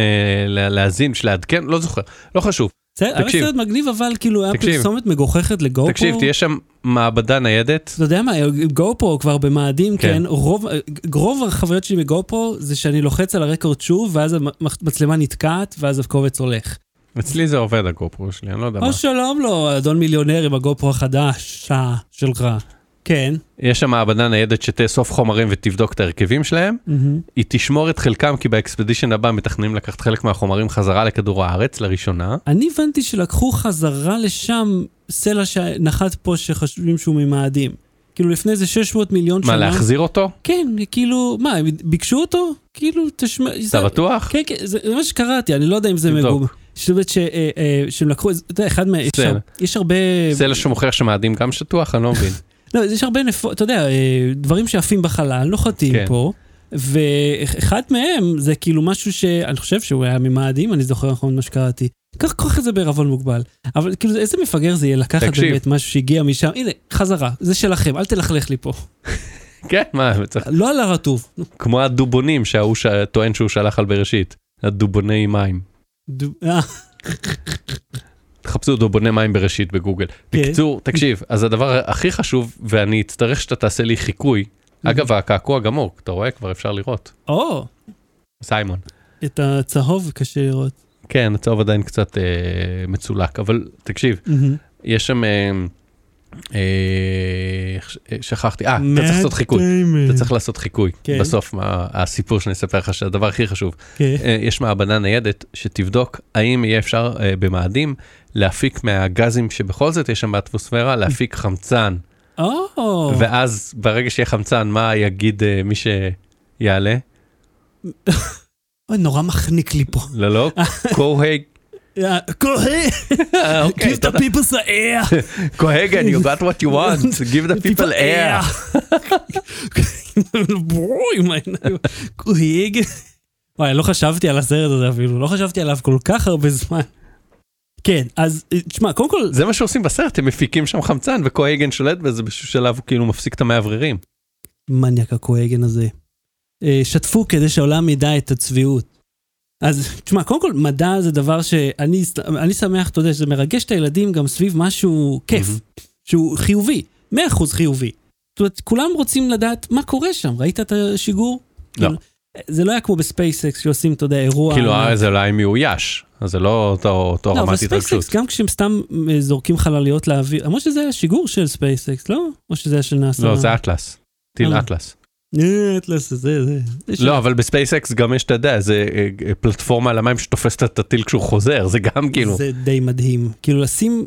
לה- להאזין, בשביל לעדכן, לא זוכר, לא חשוב. זה היה. סרט מגניב, אבל כאילו היה. פרסומת מגוחכת לגו תקשיב, תהיה שם מעבדה ניידת, אתה יודע מה, גו פרו כבר במאדים, כן. כן, רוב, רוב החוויות שלי מגו פרו זה שאני לוחץ על הרקורד שוב, ואז המצלמה נתקעת, ואז הקובץ הולך. אצלי זה עובד הגופרו שלי, אני לא יודע מה. או שלום לו, אדון מיליונר עם הגו פרו החדש, שלך. כן. יש שם מעבדה ניידת שתאסוף חומרים ותבדוק את ההרכבים שלהם. מהמם. היא תשמור את חלקם כי באקספדישן הבא מתכננים לקחת חלק מהחומרים חזרה לכדור הארץ לראשונה. אני הבנתי שלקחו חזרה לשם סלע שנחת פה שחושבים שהוא ממאדים. כאילו לפני איזה 600 מיליון שנה. מה, להחזיר אותו? כן, כאילו, מה, הם ביקשו אותו? כאילו, תשמע... אתה זה- בטוח? כן, כן, זה מה שקראתי, אני לא יודע אם זה תבדוק. זאת אומרת אה, אה, שהם לקחו, אתה יודע, אחד מה... יש הרבה... סלע שמוכיח שמאדים גם שטוח? אני לא מבין. לא, יש הרבה. אתה יודע, אה, דברים שעפים בחלל, נוחתים כן. פה, ואחד מהם זה כאילו משהו שאני חושב שהוא היה ממאדים, אני זוכר נכון מה שקראתי. קח קח את זה בערבון מוגבל. אבל כאילו, איזה מפגר זה יהיה לקחת תקשיב. באמת משהו שהגיע משם, הנה, חזרה, זה שלכם, אל תלכלך לי פה. כן, מה, צריך- לא על הרטוב. כמו הדובונים שההוא ש- טוען שהוא שלח על בראשית. הדובוני מים. אה, תחפשו דובוני מים בראשית בגוגל. כן. בקיצור, תקשיב, אז הדבר הכי חשוב, ואני אצטרך שאתה תעשה לי חיקוי. אגב, הקעקוע גמור, אתה רואה? כבר אפשר לראות. או, סיימון. את הצהוב קשה לראות. כן, הצהוב עדיין קצת אה, מצולק, אבל תקשיב, מהמם. יש שם... אה, שכחתי, אה, אתה צריך לעשות חיקוי. אתה צריך לעשות חיקוי. כן. בסוף, הסיפור שאני אספר לך, שהדבר הכי חשוב. כן. אה, יש מעבדה ניידת שתבדוק האם יהיה אפשר אה, במאדים להפיק מהגזים שבכל זאת יש שם באטמוספירה, להפיק חמצן. ואז ברגע שיהיה חמצן, מה יגיד אה, מי שיעלה? נורא מחניק לי פה. לא, לא, אה, כהן, אוקיי, give the people the air. קוהגן, you got what you want, give the people air. מה העיניים. כהן. וואי, לא חשבתי על הסרט הזה אפילו, לא חשבתי עליו כל כך הרבה זמן. כן, אז תשמע, קודם כל, זה מה שעושים בסרט, הם מפיקים שם חמצן וקוהגן שולט בזה באיזשהו שלב הוא כאילו מפסיק את המאווררים. מניאק הכהגן הזה. אה, שתפו כדי שהעולם ידע את הצביעות. אז תשמע, קודם כל, מדע זה דבר שאני אני שמח, אתה יודע, שזה מרגש את הילדים גם סביב משהו כיף, מהמם. שהוא חיובי, 100% חיובי. זאת אומרת, כולם רוצים לדעת מה קורה שם, ראית את השיגור? לא. כאילו, זה לא היה כמו בספייסקס שעושים, אתה יודע, אירוע... כאילו. אה, זה אולי מאויש, אז זה לא אותו אותו לא, אבל רמת התרגשות. ספייסקס, גם כשהם סתם אה, זורקים חלליות לאוויר, למרות שזה היה שיגור של ספייסקס, לא? או שזה היה של נאסא? לא, זה אטלס. טיל אה. אטלס. אה, אטלס, זה, זה. זה לא, אבל בספייסקס גם יש, אתה יודע, זה אה, אה, פלטפורמה על המים שתופסת את הטיל כשהוא חוזר, זה גם כאילו... זה די מדהים. כאילו לשים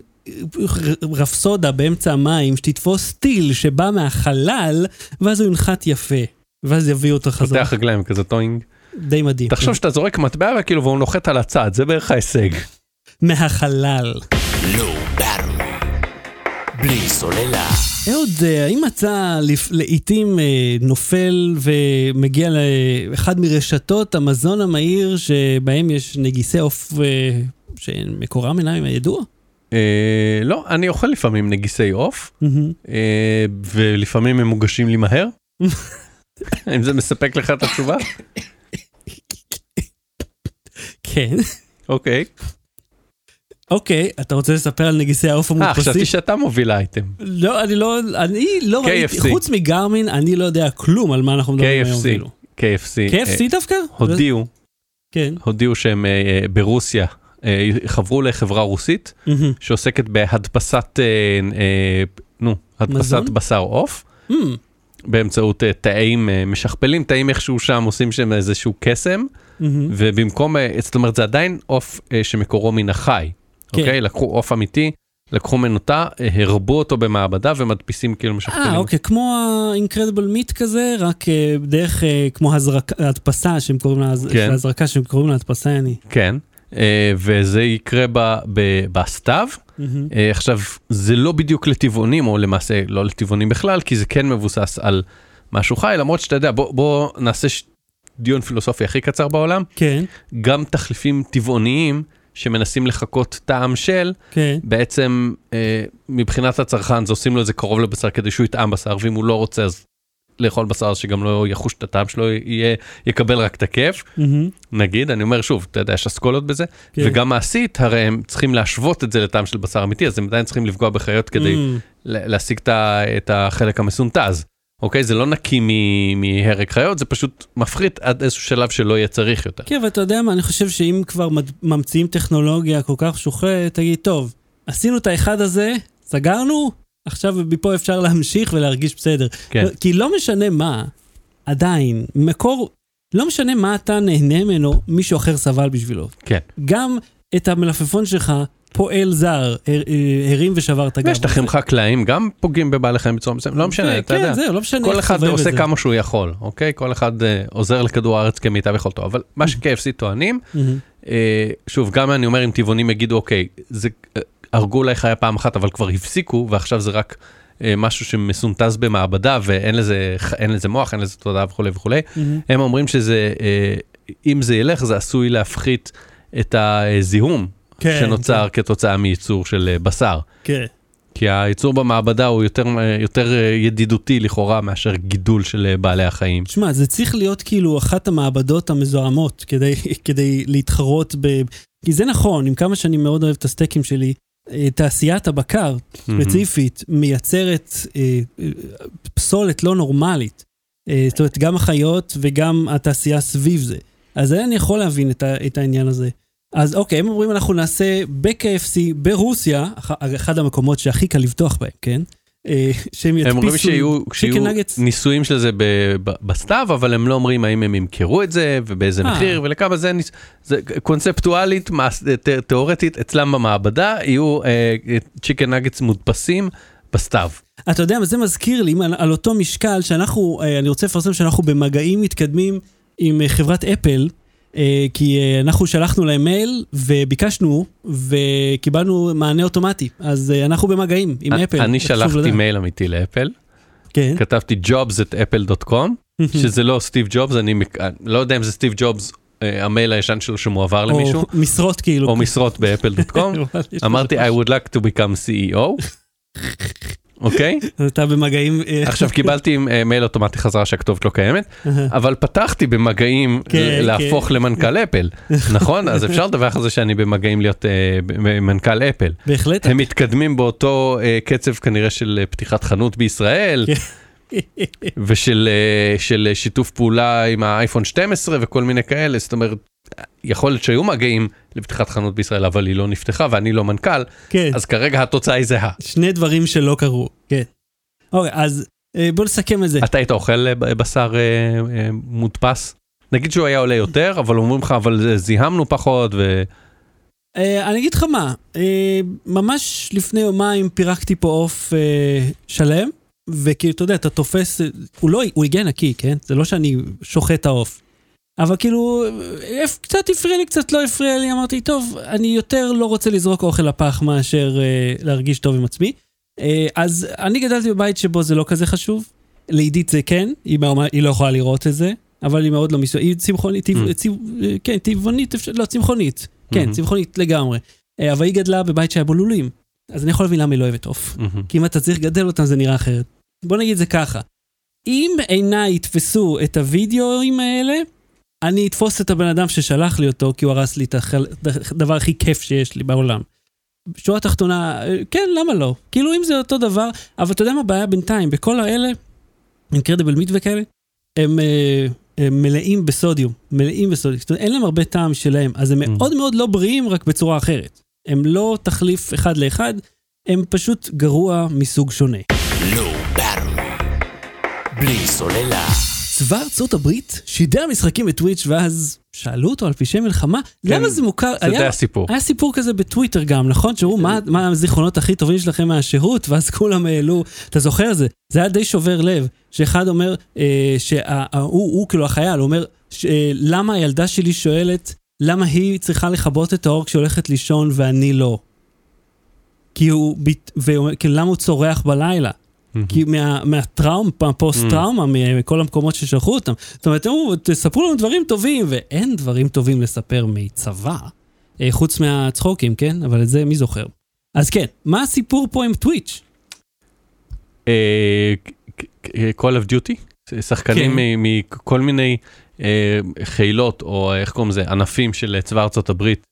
רפסודה באמצע המים שתתפוס טיל שבא מהחלל, ואז הוא ינחת יפה. ואז יביאו אותו חזרה. פותח רגליים כזה טוינג. די מדהים. תחשוב שאתה זורק מטבע וכאילו והוא נוחת על הצד, זה בערך ההישג. מהחלל. בלי סוללה. אהוד, אה, האם אתה לעיתים אה, נופל ומגיע לאחד מרשתות המזון המהיר שבהם יש נגיסי עוף אה, שמקורם אינם הידוע? לא, אני אוכל לפעמים נגיסי עוף, ולפעמים הם מוגשים לי מהר. האם זה מספק לך את התשובה? כן. אוקיי. אוקיי, אתה רוצה לספר על נגיסי העוף אה, המודפסים? חשבתי שאתה מוביל אייטם. לא, אני לא, אני לא ראיתי. חוץ מגרמין, אני לא יודע כלום על מה אנחנו מדברים היום. KFC. אפילו. KFC. KFC דווקא? אה, הודיעו, כן. הודיעו שהם אה, אה, ברוסיה, אה, חברו לחברה רוסית. שעוסקת בהדפסת, אה, אה, נו, הדפסת מזון? בשר עוף. באמצעות אה, תאים אה, משכפלים תאים איכשהו שם עושים שם איזשהו קסם מהמם. ובמקום אה, זאת אומרת זה עדיין עוף אה, שמקורו מן החי. כן. אוקיי לקחו עוף אמיתי לקחו אה, הרבו אותו במעבדה ומדפיסים כאילו משכפלים. אה, אוקיי, כמו ה-Incredible Meat כזה, רק אה, דרך אה, כמו הזרקה, הדפסה שהם קוראים לה, כן. הזרקה שהם קוראים לה הדפסה, אני. כן. אה, וזה יקרה ב- ב- בסתיו. מהמם. אה, עכשיו זה לא בדיוק לטבעונים או למעשה לא לטבעונים בכלל כי זה כן מבוסס על משהו חי למרות שאתה יודע בוא, בוא נעשה ש... דיון פילוסופי הכי קצר בעולם כן, גם תחליפים טבעוניים שמנסים לחקות טעם של כן. בעצם אה, מבחינת הצרכן זה עושים לו את זה קרוב לבשר כדי שהוא יטעם בשר ואם הוא לא רוצה אז לאכול בשר שגם לא יחוש את הטעם שלו יהיה יקבל רק את הכיף מהמם. נגיד אני אומר שוב אתה יודע יש אסכולות בזה כן. וגם מעשית הרי הם צריכים להשוות את זה לטעם של בשר אמיתי אז הם עדיין צריכים לפגוע בחיות כדי. ל- להשיג את החלק המסונטז. אוקיי זה לא נקי מהרג חיות זה פשוט מפחית עד איזשהו שלב שלא יהיה צריך יותר. כן, ואתה יודע מה, אני חושב שאם כבר ממציאים טכנולוגיה כל כך משוכללת, תגיד, טוב, עשינו את האחד הזה, סגרנו, עכשיו מפה אפשר להמשיך ולהרגיש בסדר. כן. כי לא משנה מה, עדיין, מקור, לא משנה מה אתה נהנה ממנו, מישהו אחר סבל בשבילו. כן. גם את המלפפון שלך, פועל זר, אה, הרים ושבר את הגב. ושטחים חקלאיים גם פוגעים בבעלי חיים בצורה מסוימת לא משנה אתה יודע. כן, זהו, לא כל אחד עושה. כמה שהוא יכול אוקיי כל אחד אה, עוזר לכדור הארץ כמיטב יכולתו אבל מה ש-KFC טוענים מהמם. אה, שוב גם אני אומר אם טבעונים יגידו אוקיי זה הרגו אולי חיה פעם אחת אבל כבר הפסיקו ועכשיו זה רק משהו שמסונטז במעבדה ואין לזה מוח אין לזה תודעה וכולי וכולי מהמם. הם אומרים שזה אם זה ילך זה עשוי להפחית את הזיהום כן, שנוצר כתוצאה מייצור של אה, בשר. כן. כי הייצור במעבדה הוא יותר, אה, יותר אה, ידידותי לכאורה מאשר גידול של בעלי החיים. תשמע, זה צריך להיות כאילו אחת המעבדות המזוהמות כדי, כדי להתחרות ב... כי זה נכון, עם כמה שאני מאוד אוהב את הסטייקים שלי, תעשיית הבקר, ספציפית, מייצרת אה, פסולת לא נורמלית. אה, זאת אומרת, גם החיות וגם התעשייה סביב זה. אז אני יכול להבין את, ה, את העניין הזה. אז אוקיי, הם אומרים אנחנו נעשה ב-KFC ברוסיה, אח- אחד המקומות שהכי קל לבטוח בהם, כן? אה, שהם הם אומרים ידפיסו שיהיו, שיהיו. ניסויים של זה בסתיו, אבל הם לא אומרים האם הם ימכרו את זה ובאיזה אה. מחיר ולכמה זה, ניס... זה קונספטואלית, ת- תיאורטית, אצלם במעבדה יהיו צ'יקן נגטס מודפסים בסתיו. אתה יודע, זה מזכיר לי על, על אותו משקל שאנחנו, אה, אני רוצה לפרסם שאנחנו במגעים מתקדמים עם אה, חברת אפל, אה, כי אה, אנחנו שלחנו להם מייל וביקשנו וקיבלנו מענה אוטומטי, אז אה, אנחנו במגעים עם אפל. אני שלחתי. מייל אמיתי לאפל, כן. כתבתי jobs at apple.com, שזה לא סטיב ג'ובס, אני לא יודע אם זה סטיב ג'ובס, אה, המייל הישן שלו שמועבר למישהו, או משרות כאילו. או משרות ב Apple.com. אמרתי I would like to become CEO. אוקיי? אז אתה במגעים. אה, עכשיו קיבלתי אה, מייל אוטומטי חזרה שהכתובת לא קיימת, אבל פתחתי במגעים כן, ל- להפוך למנכ"ל אפל, נכון? אז אפשר לדווח על זה שאני במגעים להיות אה, מנכ"ל אפל. בהחלט. הם מתקדמים באותו קצב כנראה של פתיחת חנות בישראל. ושל אה, של שיתוף פעולה עם האייפון 12 וכל מיני כאלה, זאת אומרת, יכול להיות שהיו מגעים לפתיחת חנות בישראל, אבל היא לא נפתחה ואני לא מנכ"ל, כן. אז כרגע התוצאה היא זהה. שני דברים שלא קרו, כן. אוקיי, אז אה, בוא נסכם את זה. אתה היית אוכל אה, בשר אה, אה, מודפס? נגיד שהוא היה עולה יותר, אבל אומרים לך, אבל זה- זיהמנו פחות, ו... אה, אני אגיד לך מה, אה, ממש לפני יומיים פירקתי פה עוף אה, שלם, וכאילו, אתה יודע, אתה תופס, אה, הוא לא, הוא הגיע נקי, כן? זה לא שאני שוחט את העוף. אבל כאילו, אה, קצת הפריע לי, קצת לא הפריע לי, אמרתי, טוב, אני יותר לא רוצה לזרוק אוכל לפח מאשר אה, להרגיש טוב עם עצמי. אה, אז אני גדלתי בבית שבו זה לא כזה חשוב. לעידית זה כן, היא, מה- היא לא יכולה לראות את זה, אבל היא מאוד לא מסוימת, היא צמחונית, Mm. צבע- אה, כן, טבעונית, אפשר- לא, צמחונית. כן, Mhm. צמחונית לגמרי. אה, אבל היא גדלה בבית שהיה בו לולים. אז אני יכול להבין למה היא לא אוהבת עוף. מהמם. כי אם אתה צריך לגדל אותם זה נראה אחרת. בוא נגיד זה ככה, אם עיניי יתפסו את הוידאוים האלה, אני אתפוס את הבן אדם ששלח לי אותו, כי הוא הרס לי את הדבר הכי כיף שיש לי בעולם. שורה תחתונה, כן, למה לא? כאילו אם זה אותו דבר, אבל אתה יודע מה הבעיה בינתיים? בכל האלה, אינקרדיבל מיט וכאלה, הם, אה, הם מלאים בסודיום, מלאים בסודיום. זאת אומרת, אין להם הרבה טעם שלהם, אז הם Mm. מאוד מאוד לא בריאים, רק בצורה אחרת. הם לא תחליף אחד לאחד, הם פשוט גרוע מסוג שונה. ברור. בלי סוללה. צבא ארצות הברית שידר משחקים בטוויץ' ואז שאלו אותו על פשעי מלחמה, למה זה מוכר? זה די הסיפור. היה סיפור כזה בטוויטר גם, נכון? שאמרו, מה, מה הזיכרונות הכי טובים שלכם מהשירות? ואז כולם העלו, אתה זוכר זה? זה היה די שובר לב, שאחד אומר, אה, שהוא, הוא כאילו החייל, הוא אומר, ש, אה, למה הילדה שלי שואלת, למה היא צריכה לכבות את האור כשהיא הולכת לישון ואני לא? כי הוא, בת- והוא אומר, כאילו, למה הוא צורח בלילה? כי מה, מהטראומה, מהפוסט טראומה, מכל המקומות ששלחו אותם. זאת אומרת, אמרו, תספרו לנו דברים טובים, ואין דברים טובים לספר מצבא, אה, חוץ מהצחוקים, כן? אבל את זה מי זוכר? אז כן, מה הסיפור פה עם טוויץ'? אה, ק- Call of Duty, שחקנים כן. מכל מיני אה, חילות, או איך קוראים לזה, ענפים של צבא ארצות הברית,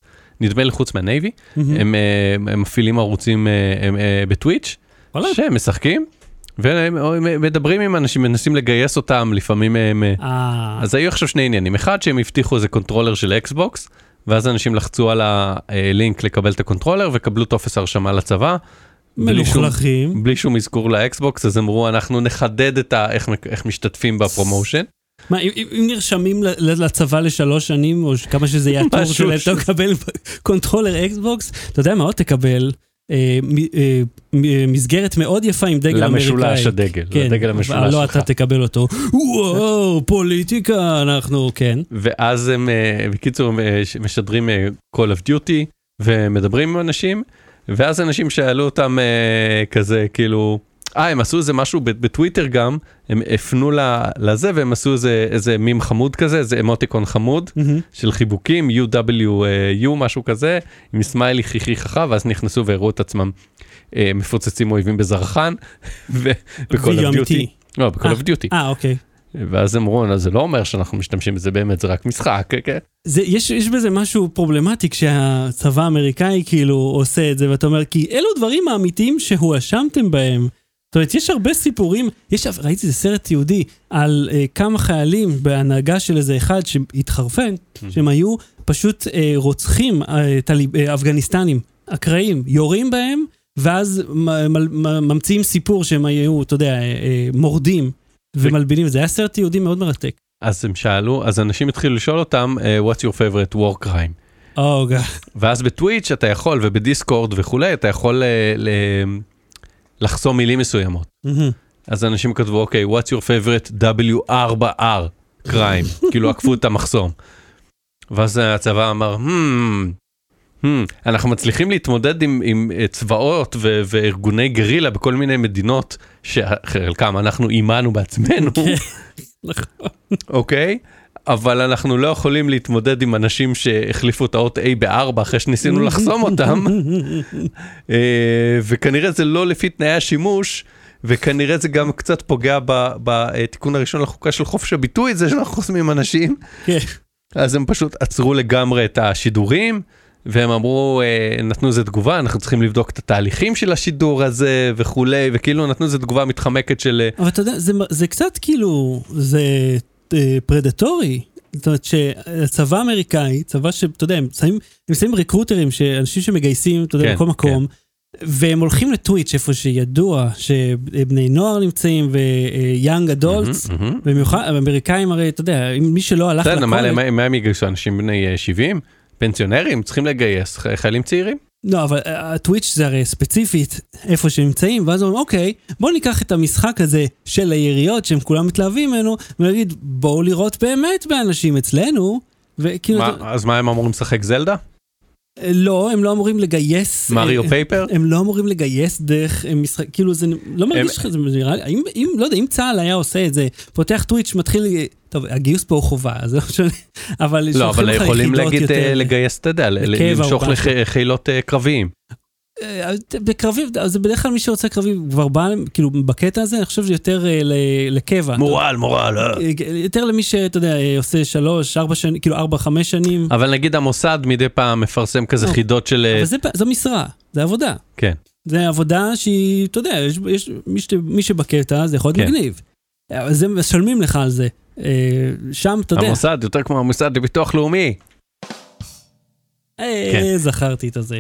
נדמה לי חוץ מה Navy, הם אה, הם מפעילים ערוצים אה, אה, בטוויץ', וואלה. שהם משחקים, והם הם מדברים עם אנשים, מנסים לגייס אותם, לפעמים הם... אה, אה, אז היו עכשיו שני עניינים, אחד שהם הבטיחו איזה קונטרולר של אקסבוקס, ואז אנשים לחצו על הלינק לקבל את הקונטרולר וקבלו טופס הרשמה לצבא. בלי שום- מלוכלכים. בלי שום אזכור לאקסבוקס, אז אמרו אנחנו נחדד את ה... איך, איך משתתפים ב promotion. מה, אם- אם נרשמים לצבא לשלוש שנים, או כמה שזה יהיה משהו שלהם, אתה מקבל קונטרולר אקסבוקס, אתה יודע מה עוד תקבל? אה, אה, מ- מסגרת מאוד יפה עם דגל אמריקאי. למשולש הדגל, כן, הדגל המשולש אבל לא שלך. אתה תקבל אותו. וואו, פוליטיקה, אנחנו, כן. ואז הם, אה, בקיצור, אה, משדרים אה, Call of Duty ומדברים עם אנשים, ואז אנשים שאלו אותם אה, כזה, כאילו, אה, הם עשו איזה משהו בטוויטר גם, הם הפנו לזה והם עשו איזה, איזה מים חמוד כזה, איזה אמוטיקון חמוד מהמם. של חיבוקים, UWU, משהו כזה, עם סמיילי חיכי חכה, ואז נכנסו והראו את עצמם אה, מפוצצים אויבים בזרחן, Duty. אמיתי. לא, ב-call of Duty. אה, אוקיי. ואז אמרו, "אז זה לא אומר שאנחנו משתמשים בזה באמת, זה רק משחק, כן? זה, יש, יש בזה משהו פרובלמטי כשהצבא האמריקאי כאילו עושה את זה, ואתה אומר, כי אלו דברים האמיתיים שהואשמתם בהם. זאת אומרת, יש הרבה סיפורים, יש, ראיתי איזה סרט יהודי על אה, כמה חיילים בהנהגה של איזה אחד שהתחרפן, שהם היו פשוט אה, רוצחים אה, טליב, אה, אפגניסטנים, אקראיים, יורים בהם, ואז מ, מ, מ, ממציאים סיפור שהם היו, אתה יודע, אה, אה, מורדים ומלבינים זה. היה סרט יהודי מאוד מרתק. אז הם שאלו, אז אנשים התחילו לשאול אותם, אה, what's your favorite war crime? גא. ואז בטוויץ' אתה יכול, ובדיסקורד וכולי, אתה יכול אה, ל- לחסום מילים מסוימות. אז אנשים כתבו, אוקיי, what's your favorite W4R crime? כאילו עקפו את המחסום. ואז הצבא אמר, hmm, hmm, אנחנו מצליחים להתמודד עם, עם אה, צבאות ו- וארגוני גרילה בכל מיני מדינות, שחלקם אנחנו אימנו בעצמנו. נכון. אוקיי? אבל אנחנו לא יכולים להתמודד עם אנשים שהחליפו את האות A ב-4 אחרי שניסינו לחסום אותם, אה, וכנראה זה לא לפי תנאי השימוש, וכנראה זה גם קצת פוגע בתיקון הראשון לחוקה של חופש הביטוי, זה שאנחנו חוסמים אנשים, כן. אז הם פשוט עצרו לגמרי את השידורים. והם אמרו, אה, נתנו איזה תגובה, אנחנו צריכים לבדוק את התהליכים של השידור הזה וכולי, וכאילו נתנו איזה תגובה מתחמקת של אה, אבל אתה יודע, זה, זה קצת כאילו, זה פרדטורי. זאת אומרת שהצבא האמריקאי, צבא שאתה יודע, הם שמים, הם שמים רקרוטרים, אנשים שמגייסים, אתה יודע, כן, בכל מקום, והם הולכים לטוויץ', איפה שידוע שבני נוער נמצאים ויאנג אדולטס. במיוחד, האמריקאים הרי, אתה יודע, מי שלא הלך בסדר, מה- הם יגייסו? אנשים בני אה, 70? פנסיונרים? צריכים לגייס חיילים צעירים? לא, אבל אה, הטוויץ' זה הרי ספציפית איפה שהם נמצאים, ואז אומרים, אוקיי, בואו ניקח את המשחק הזה של היריות שהם כולם מתלהבים ממנו, ונגיד, בואו לראות באמת באנשים אצלנו, וכאילו, מה- אתה- אז מה הם אמורים לשחק זלדה? אה, לא, הם לא אמורים לגייס, מריו אה, פייפר? הם לא אמורים לגייס דרך אה, משחק, כאילו זה לא מרגיש לך, זה נראה לי, אם, לא יודע, אם צה"ל היה עושה את זה, פותח טוויץ', מתחיל, טוב, הגיוס פה הוא חובה, אז לא משנה, אבל לא, אבל יכולים להגיד אה, לגייס, אתה יודע, למשוך. לחילות קרביים. אה, בקרבי, זה בדרך כלל מי שרוצה קרבי כבר בא, כאילו בקטע הזה, אני חושב שזה יותר אה, ל- לקבע. מורל, מורל. אה. יותר למי שאתה יודע, עושה שלוש, ארבע שנים, כאילו ארבע, חמש שנים. אבל נגיד המוסד מדי פעם מפרסם כזה לא. חידות של... אבל זה, זו משרה, זה עבודה. כן. זה עבודה שהיא, אתה יודע, יש, יש מי, ש, מי שבקטע זה יכול להיות כן. מגניב. אבל זה משלמים לך על זה. שם, אתה יודע, המוסד יותר כמו המוסד לביטוח לאומי. אה, כן. זכרתי את הזה.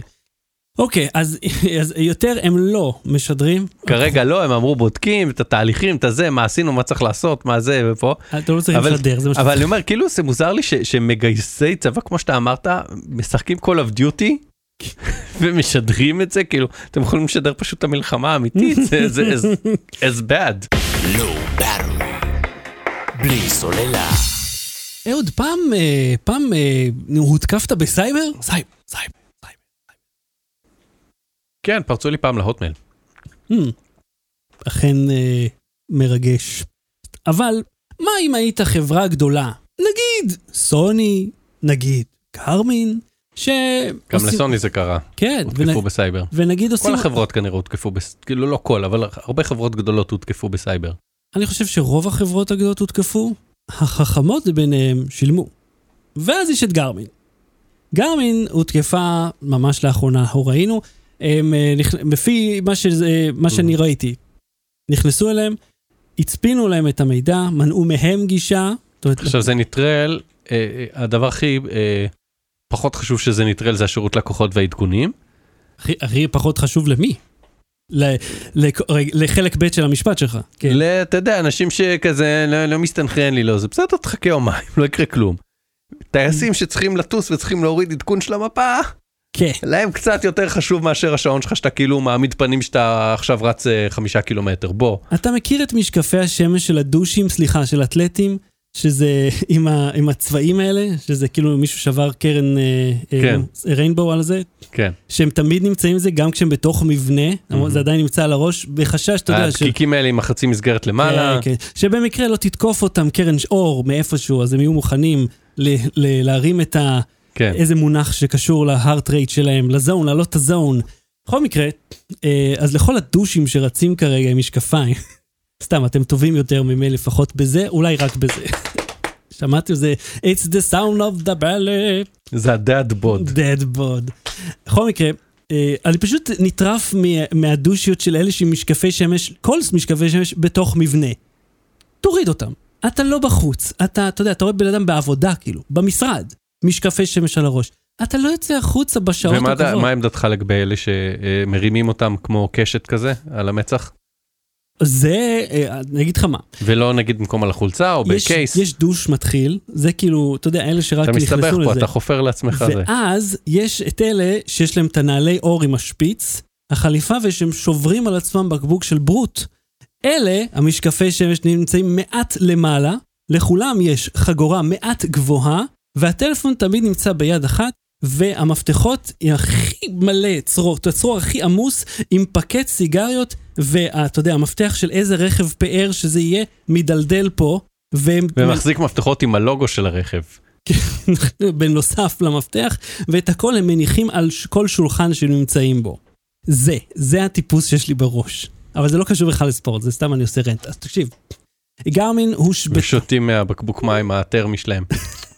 אוקיי, אז, אז יותר הם לא משדרים. כרגע לא, הם אמרו בודקים את התהליכים, את הזה, מה עשינו, מה צריך לעשות, מה זה ופה. אתה לא צריך אבל- לשדר, זה מה אבל אני אומר, כאילו זה מוזר לי ש- שמגייסי צבא, כמו שאתה אמרת, משחקים Call of Duty ומשדרים את זה, כאילו, אתם יכולים לשדר פשוט את המלחמה האמיתית, זה זה as- as bad. Battery. בלי סוללה. אהוד, פעם, אה, פעם אה, הותקפת בסייבר? סייבר, סייבר. כן, פרצו לי פעם להוטמייל. Hmm, אכן אה, מרגש. אבל מה אם היית חברה גדולה? נגיד סוני, נגיד קרמין, ש... גם עושים- לסוני זה קרה, כן, ונ... הותקפו בסייבר. ונגיד עושים... כל החברות כנראה הותקפו, בס- כאילו לא כל, אבל הרבה חברות גדולות הותקפו בסייבר. אני חושב שרוב החברות הגדולות הותקפו, החכמות ביניהם שילמו. ואז יש את גרמין. גרמין הותקפה ממש לאחרונה, אנחנו ראינו, הם, אה. לפי מה, שזה, מה שאני ראיתי, נכנסו אליהם, הצפינו להם את המידע, מנעו מהם גישה. עכשיו זה נטרל, אה, אה, הדבר הכי אה, פחות חשוב שזה נטרל זה השירות לקוחות והעדכונים. הכי, הכי פחות חשוב למי? ל, ל, לחלק ב' של המשפט שלך. כן. אתה יודע, אנשים שכזה לא, לא מסתנכרן לי, לא, זה בסדר, תחכה יומיים, לא יקרה כלום. טייסים שצריכים לטוס וצריכים להוריד עדכון של המפה, כן. להם קצת יותר חשוב מאשר השעון שלך שאתה כאילו מעמיד פנים שאתה עכשיו רץ אה, חמישה קילומטר, בוא. אתה מכיר את משקפי השמש של הדושים, סליחה, של אתלטים? שזה עם, ה, עם הצבעים האלה, שזה כאילו מישהו שבר קרן כן. ריינבואו על זה, כן. שהם תמיד נמצאים זה גם כשהם בתוך מבנה, mm-hmm. זה עדיין נמצא על הראש, בחשש, אתה יודע, ש... הדקיקים האלה עם החצי מסגרת למעלה. כן, כן. שבמקרה לא תתקוף אותם קרן אור מאיפשהו, אז הם יהיו מוכנים ל, ל, להרים את ה... כן. איזה מונח שקשור להארט רייט שלהם, לזון, להעלות את הזון. בכל מקרה, אה, אז לכל הדושים שרצים כרגע עם משקפיים, סתם, אתם טובים יותר ממני לפחות בזה, אולי רק בזה. שמעתם? זה It's the sound of the ballet, זה הדאד בוד. dead bod. בכל מקרה, אה, אני פשוט נטרף מהדושיות של אלה שעם משקפי שמש, כל משקפי שמש בתוך מבנה. תוריד אותם. אתה לא בחוץ, אתה, אתה יודע, אתה רואה בן אדם בעבודה, כאילו, במשרד, משקפי שמש על הראש. אתה לא יוצא החוצה בשעות ומה הקרובות. ד- מה עמדתך לגבי אלה שמרימים אותם כמו קשת כזה על המצח? זה, אה, אני אגיד לך מה, ולא נגיד במקום על החולצה או יש, בקייס. יש דוש מתחיל, זה כאילו, אתה יודע, אלה שרק אתה נכנסו מסתבך לזה. פה, אתה חופר לעצמך זה. ואז יש את אלה שיש להם את הנעלי אור עם השפיץ, החליפה, ושהם שוברים על עצמם בקבוק של ברוט. אלה, המשקפי שמש נמצאים מעט למעלה, לכולם יש חגורה מעט גבוהה, והטלפון תמיד נמצא ביד אחת, והמפתחות היא הכי מלא צרור, את הצרור הכי עמוס עם פקט סיגריות, ואתה יודע, המפתח של איזה רכב פאר שזה יהיה, מדלדל פה, והם... ומחזיק מפתחות עם הלוגו של הרכב. בנוסף למפתח, ואת הכל הם מניחים על כל שולחן שנמצאים בו. זה, זה הטיפוס שיש לי בראש. אבל זה לא קשור בכלל לספורט, זה סתם אני עושה רנט. אז תקשיב, גרמין הושבתה, ושותים מהבקבוק מים הטרמי שלהם.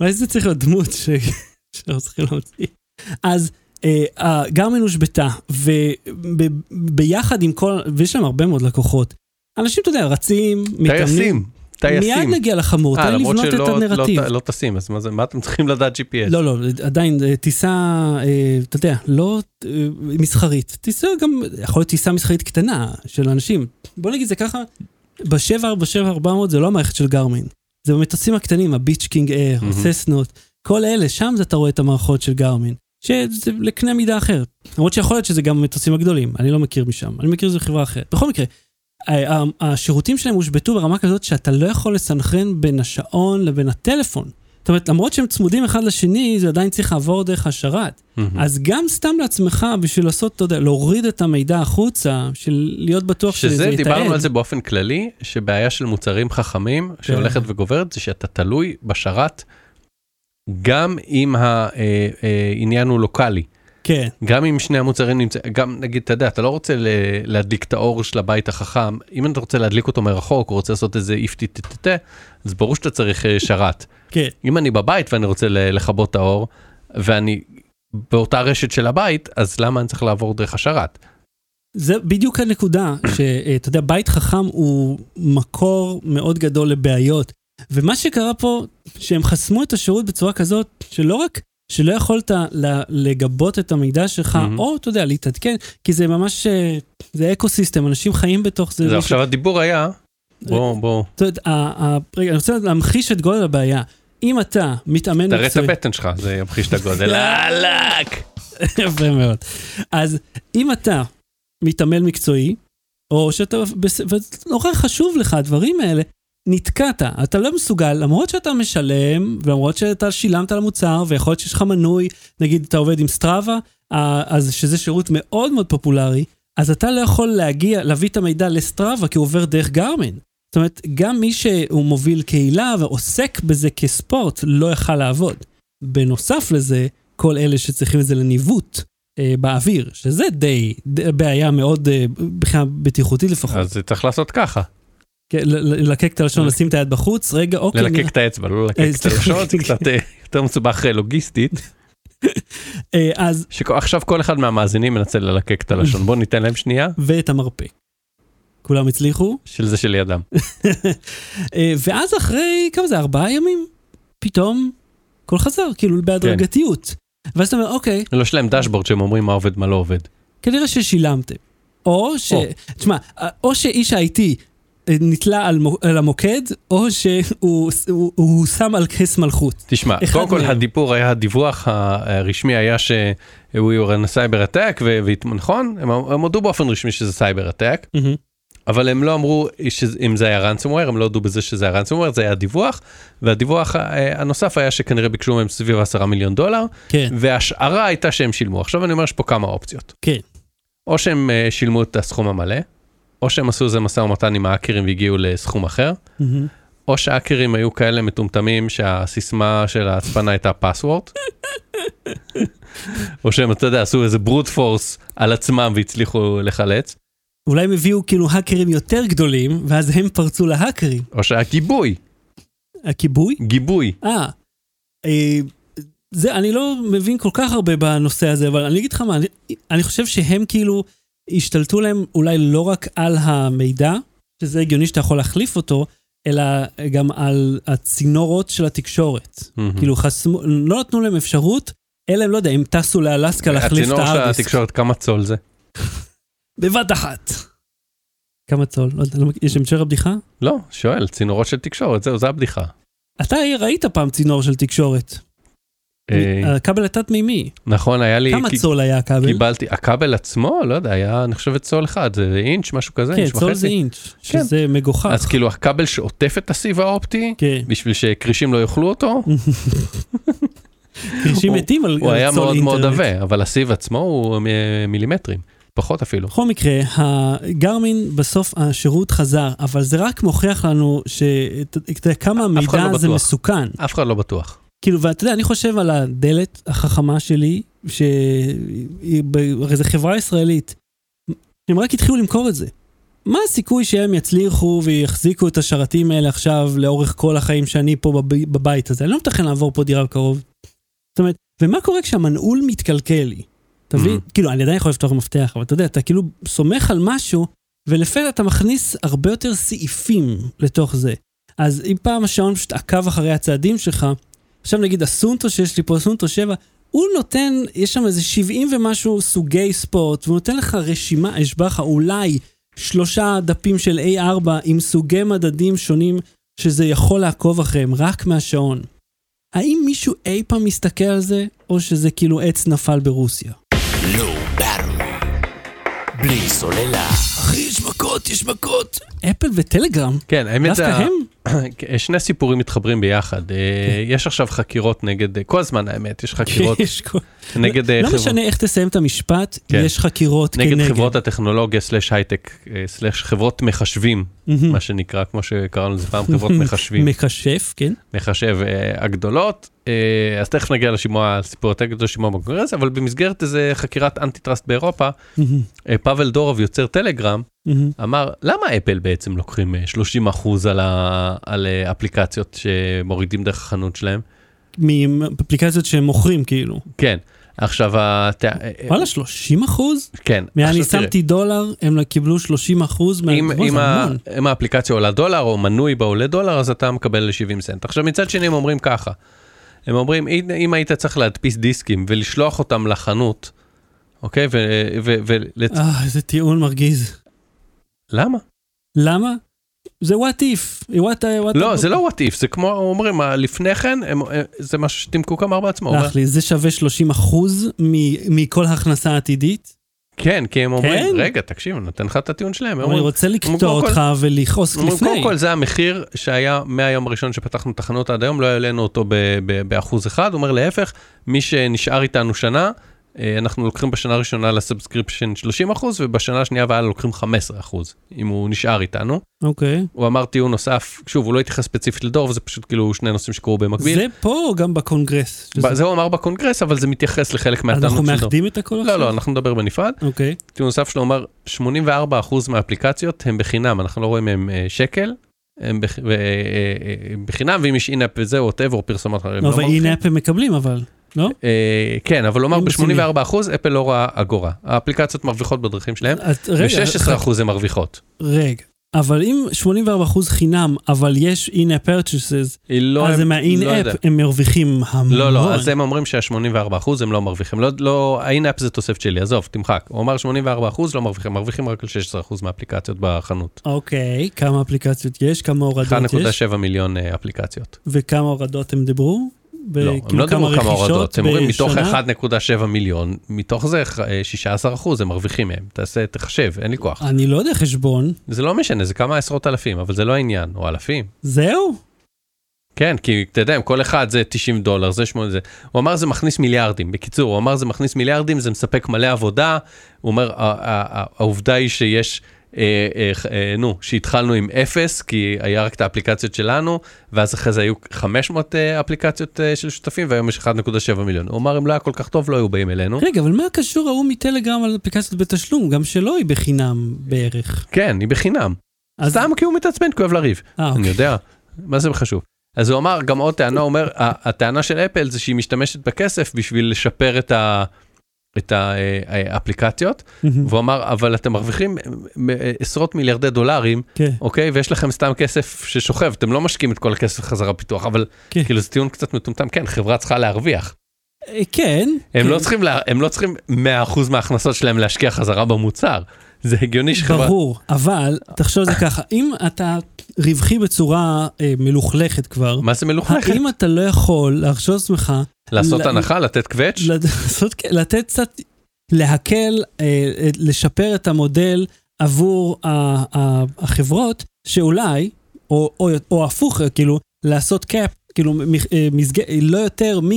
אולי זה צריך להיות דמות ש... שלא צריכים להוציא. אז אה, גרמין הושבתה, וביחד עם כל, ויש להם הרבה מאוד לקוחות. אנשים, אתה יודע, רצים, מתאמנים. טייסים. טייסים. מיד נגיע לחמור, אה, תן לבנות את שלא הנרטיב. לא, לא טסים, אז מה, זה, מה אתם צריכים לדעת GPS? לא, לא, עדיין אה, טיסה, אה, אתה יודע, לא מסחרית. טיסה גם, יכול להיות טיסה מסחרית קטנה של אנשים. בוא נגיד זה ככה, ב-747-400 זה לא המערכת של גרמין. זה במטוסים הקטנים, הביץ' קינג אייר. הססנות, כל אלה, שם אתה רואה את המערכות של גרמין. שזה לקנה מידה אחר. למרות שיכול להיות שזה גם המטוסים הגדולים, אני לא מכיר משם, אני מכיר איזה חברה אחרת. בכל מקרה, השירותים שלהם הושבתו ברמה כזאת שאתה לא יכול לסנכרן בין השעון לבין הטלפון. זאת אומרת, למרות שהם צמודים אחד לשני, זה עדיין צריך לעבור דרך השרת. מהמם. אז גם סתם לעצמך, בשביל לעשות, אתה יודע, להוריד את המידע החוצה, של להיות בטוח שזה שזה, יתעד. דיברנו על זה באופן כללי, שבעיה של מוצרים חכמים כן. שהולכת וגוברת, זה שאתה תלוי בשרת, גם אם העניין הוא לוקאלי. כן, גם אם שני המוצרים נמצאים, גם נגיד, אתה יודע, אתה לא רוצה להדליק את האור של הבית החכם, אם אתה רוצה להדליק אותו מרחוק, או רוצה לעשות איזה איף טטטטה, אז ברור שאתה צריך אה, שרת. כן. אם אני בבית ואני רוצה לכבות את האור, ואני באותה רשת של הבית, אז למה אני צריך לעבור דרך השרת? זה בדיוק הנקודה, שאתה יודע, בית חכם הוא מקור מאוד גדול לבעיות. ומה שקרה פה, שהם חסמו את השירות בצורה כזאת, שלא רק שלא יכולת לגבות את המידע שלך, מהמם. או, אתה יודע, להתעדכן, כי זה ממש, אה, זה אקו סיסטם, אנשים חיים בתוך זה. זה עכשיו הדיבור היה, בוא, בוא, אתה יודע, ה- ה- רגע, אני רוצה להמחיש את גודל הבעיה. אם אתה מתאמן תראה את מקצועי... הבטן שלך, זה ימחיש את הגודל. אלאק! יפה מאוד. אז אם אתה מתעמל מקצועי, או שאתה, ונורא חשוב לך הדברים האלה, נתקעת, אתה לא מסוגל, למרות שאתה משלם, ולמרות שאתה שילמת על המוצר, ויכול להיות שיש לך מנוי, נגיד אתה עובד עם סטראבה, אה, אז שזה שירות מאוד מאוד פופולרי, אז אתה לא יכול להגיע, להביא את המידע לסטראבה, כי הוא עובר דרך גרמין. זאת אומרת, גם מי שהוא מוביל קהילה ועוסק בזה כספורט, לא יכל לעבוד. בנוסף לזה, כל אלה שצריכים את זה לניווט אה, באוויר, שזה די, די בעיה מאוד, אה, מבחינה בטיחותית לפחות. אז צריך לעשות ככה, ללקק את הלשון, לשים את היד בחוץ, רגע, אוקיי. ללקק את האצבע, לא ללקק אה, את. הלשון, זה קצת אה, יותר מסובך אה, לוגיסטית, אז, שעכשיו כל אחד מהמאזינים מנסה ללקק את הלשון, בוא ניתן להם שנייה, ואת המרפק. כולם הצליחו, של זה שלידם. ואז אחרי, כמה זה, ארבעה ימים, פתאום, הכל חזר, כאילו בהדרגתיות. ואז אתה אומר, אוקיי, לא, יש להם דשבורד שהם אומרים מה עובד, מה לא עובד. כנראה ששילמתם. או ש... תשמע, או שאיש ה-IT נתלה על, מו- על המוקד, או שהוא הוא, הוא שם על כס מלכות. תשמע, קודם כל. הדיבור היה, הדיווח הרשמי היה שהוא יורד cyber attack, ונכון, הם הם הודו באופן רשמי שזה cyber attack, אבל הם לא אמרו שאם זה היה ransomware, הם לא הודו בזה שזה היה ransomware, זה היה דיווח, והדיווח אה, הנוסף היה שכנראה ביקשו מהם סביב 10 מיליון דולר, כן, וההשערה הייתה שהם שילמו. עכשיו אני אומר שיש פה כמה אופציות. כן. או שהם אה, שילמו את הסכום המלא, או שהם עשו איזה משא ומתן עם האקרים והגיעו לסכום אחר, מהמם. או שהאקרים היו כאלה מטומטמים שהסיסמה של ההצפנה הייתה פסוורד, או שהם, אתה יודע, עשו איזה ברוט פורס על עצמם והצליחו לחלץ, אולי הם הביאו כאילו האקרים יותר גדולים, ואז הם פרצו להאקרים. או שהיה גיבוי, הכיבוי? גיבוי. אה, אה, זה, אני לא מבין כל כך הרבה בנושא הזה, אבל אני אגיד לך מה, אני, אני חושב שהם כאילו השתלטו להם אולי לא רק על המידע, שזה הגיוני שאתה יכול להחליף אותו, אלא גם על הצינורות של התקשורת. מהמם. כאילו חסמו, לא נתנו להם אפשרות, אלא הם לא יודע, הם טסו לאלסקה להחליף את הצינור של הארדיסק. התקשורת, כמה צול זה? בבת אחת. כמה צול? לא יודע, לא יש המשך הבדיחה? לא, שואל, צינורות של תקשורת, זהו, זה הבדיחה. אתה ראית פעם צינור של תקשורת. אה, הכבל התת-מימי. נכון, היה לי, כמה צול היה הכבל? קיבלתי, הכבל עצמו, לא יודע, היה, אני חושב, צול אחד, זה אינץ', משהו כזה, כן, אינץ' צול זה וחצי. אינץ', שזה מגוחך. אז כאילו הכבל שעוטף את הסיב האופטי, כן, בשביל שכרישים לא יאכלו אותו, קרישים הוא- מתים על הוא היה צול מאוד מאוד אינטרנט. עבה, אבל הסיב עצמו הוא מ- מילימטרים, פחות אפילו. בכל מקרה, הגרמין בסוף השירות חזר, אבל זה רק מוכיח לנו שאתה יודע כמה אחד המידע הזה. מסוכן. אף אחד לא בטוח. כאילו, ואתה יודע, אני חושב על הדלת החכמה שלי, שהיא הרי זו חברה ישראלית. הם רק התחילו למכור את זה. מה הסיכוי שהם יצליחו ויחזיקו את השרתים האלה עכשיו לאורך כל החיים שאני פה בב... בבית הזה? אני לא מתכן לעבור פה דירה בקרוב. זאת אומרת, ומה קורה כשהמנעול מתקלקל לי? אתה מבין? Mhm. כאילו, אני עדיין יכול לפתוח מפתח, אבל אתה יודע, אתה כאילו סומך על משהו, ולפתע אתה מכניס הרבה יותר סעיפים לתוך זה. אז אם פעם השעון פשוט עקב אחרי הצעדים שלך, עכשיו נגיד הסונטו שיש לי פה, סונטו 7, הוא נותן, יש שם איזה 70 ומשהו סוגי ספורט, והוא נותן לך רשימה, ישבע לך אולי שלושה דפים של A4 עם סוגי מדדים שונים שזה יכול לעקוב אחריהם, רק מהשעון. האם מישהו אי פעם מסתכל על זה, או שזה כאילו עץ נפל ברוסיה? לא. בלי סוללה. אחי, יש מכות, יש מכות. אפל וטלגרם, כן, האמת דווקא. הם? שני סיפורים מתחברים ביחד. אה, יש עכשיו חקירות נגד, אה, כל הזמן האמת, יש חקירות נגד אה, לא משנה איך תסיים את המשפט, כן. יש חקירות נגד כנגד. חברות הטכנולוגיה slash הייטק slash חברות מחשבים. מה שנקרא, כמו שקראנו לזה פעם, חברות מחשבים, מכשף, כן. מחשב הגדולות. אה, אז תכף נגיע לשימוע, לסיפור יותר גדול לשימוע בקונגרס, אבל במסגרת איזה חקירת antitrust באירופה, אה, פאבל דורוב, יוצר טלגרם. אמר, למה אפל בעצם לוקחים אה, 30 אחוז על, ה- על אה, אפליקציות שמורידים דרך החנות שלהם? מאפליקציות שהם מוכרים כאילו. כן. עכשיו, הת... אה, וואלה, 30 אחוז? כן. אני שמתי דולר, הם קיבלו 30 אחוז אם, מהגבול, אם, זה ה, המון. אם האפליקציה עולה דולר או מנוי בה עולה דולר אז אתה מקבל 70 סנט. עכשיו מצד שני הם אומרים ככה, הם אומרים אם, היית צריך להדפיס דיסקים ולשלוח אותם לחנות, אוקיי? ו... ו, ו לצ... אה, איזה טיעון מרגיז. למה? למה? זה what if. what, what לא, זה לא what if, זה כמו אומרים, לפני כן, הם, אה, זה משהו שטים קוק אמר בעצמו. סלח לי, זה שווה 30 אחוז מכל הכנסה עתידית? כן, כי הם אומרים, כן? רגע, תקשיב, אני נותן לך את הטיעון שלהם. הם אני אומרים, רוצה לקטוע כל- אותך ולכעוס אומרים, לפני. קודם כל זה המחיר שהיה מהיום הראשון שפתחנו את החנות עד היום, לא העלינו אותו באחוז אחד, הוא אומר להפך, מי שנשאר איתנו שנה, אנחנו לוקחים בשנה הראשונה ל subscription 30 אחוז, ובשנה השנייה והלאה לוקחים 15 אחוז, אם הוא נשאר איתנו. אוקיי. הוא אמר טיעון נוסף, שוב, הוא לא התייחס ספציפית לדורוב, וזה פשוט כאילו שני נושאים שקרו במקביל. זה פה או גם בקונגרס? שזה- זה הוא אמר בקונגרס, אבל זה מתייחס לחלק מהטענות אנחנו של דורוב. מאחדים את הכל עכשיו? לא, לא, אנחנו נדבר בנפרד. אוקיי. טיעון נוסף שלו אומר, 84% מהאפליקציות הם בחינם, אנחנו לא רואים מהם אה, שקל. הם בח- אה, אה, בחינם, ואם יש in-app וזה, whatever, או פרסומות. לא, מרוויחים. והנה הם מקבלים אבל, לא? אה, כן, אבל עושים ב-84% אפל לא רואה אגורה. האפליקציות מרוויחות בדרכים שלהם, אז רגע, ב-16% הן מרוויחות. רגע. אבל אם 84% חינם, אבל יש in-app purchases, לא... אז הם- הם לא יודע. הם מרוויחים המון. לא, לא, אז הם אומרים שה-84% הם לא מרוויחים. לא, לא, ה in-app זה תוספת שלי, עזוב, תמחק. הוא אמר 84% לא מרוויחים, מרוויחים רק על 16% מהאפליקציות בחנות. אוקיי, כמה אפליקציות יש? כמה הורדות יש? 1.7 מיליון אה, אפליקציות. וכמה הורדות הם דיברו? לא, הם וכאילו לא דיברו כמה הורדות, הם אומרים מתוך בשנה? 1.7 מיליון, מתוך זה אה, 16 אחוז הם מרוויחים מהם. תעשה, תחשב, אין לי כוח. אני לא יודע חשבון. זה לא משנה, זה כמה עשרות אלפים, אבל זה לא העניין, או אלפים. זהו? כן, כי אתה יודע, כל אחד זה 90 דולר, זה 8, זה... הוא אמר זה מכניס מיליארדים. בקיצור, הוא אמר זה מכניס מיליארדים, זה מספק מלא עבודה. הוא אומר, "ה- ה- ה- העובדה היא שיש... אה, אה, אה, נו, שהתחלנו עם אפס, כי היה רק את האפליקציות שלנו, ואז אחרי זה היו 500 אה, אפליקציות אה, של שותפים, והיום יש 1.7 מיליון. הוא אמר, אם לא היה כל כך טוב, לא היו באים אלינו. רגע, אבל מה קשור ההוא מטלגרם על אפליקציות בתשלום? גם שלו היא בחינם בערך. כן, היא בחינם. אז- סתם כי הוא מתעצבן, כי הוא אוהב לריב. אה, אני אוקיי. יודע, מה זה חשוב. אז הוא אמר, גם עוד טענה, הוא אומר, "ה- הטענה של אפל זה שהיא משתמשת בכסף בשביל לשפר את ה... את האפליקציות, מהמם. והוא אמר, אבל אתם מרוויחים אה, עשרות מיליארדי דולרים, כן, אוקיי? ויש לכם סתם כסף ששוכב, אתם לא משקיעים את כל הכסף חזרה פיתוח, אבל כן. כאילו זה טיעון קצת מטומטם, כן, חברה צריכה להרוויח. אה, כן. הם כן. לא צריכים, לה- הם לא צריכים 100% מההכנסות שלהם להשקיע חזרה במוצר. זה הגיוני שחברה... ברור, אבל תחשוב על זה ככה, אם אתה רווחי בצורה אה, מלוכלכת כבר, מה זה מלוכלכת? האם אתה לא יכול להרשות לעצמך לעשות ל- הנחה, לתת קווץ'? לעשות, לתת קצת, להקל, אה, אה, לשפר את המודל עבור החברות, שאולי, או, או, או הפוך, כאילו, לעשות קאפ, כאילו, אה, מסג... לא יותר מ...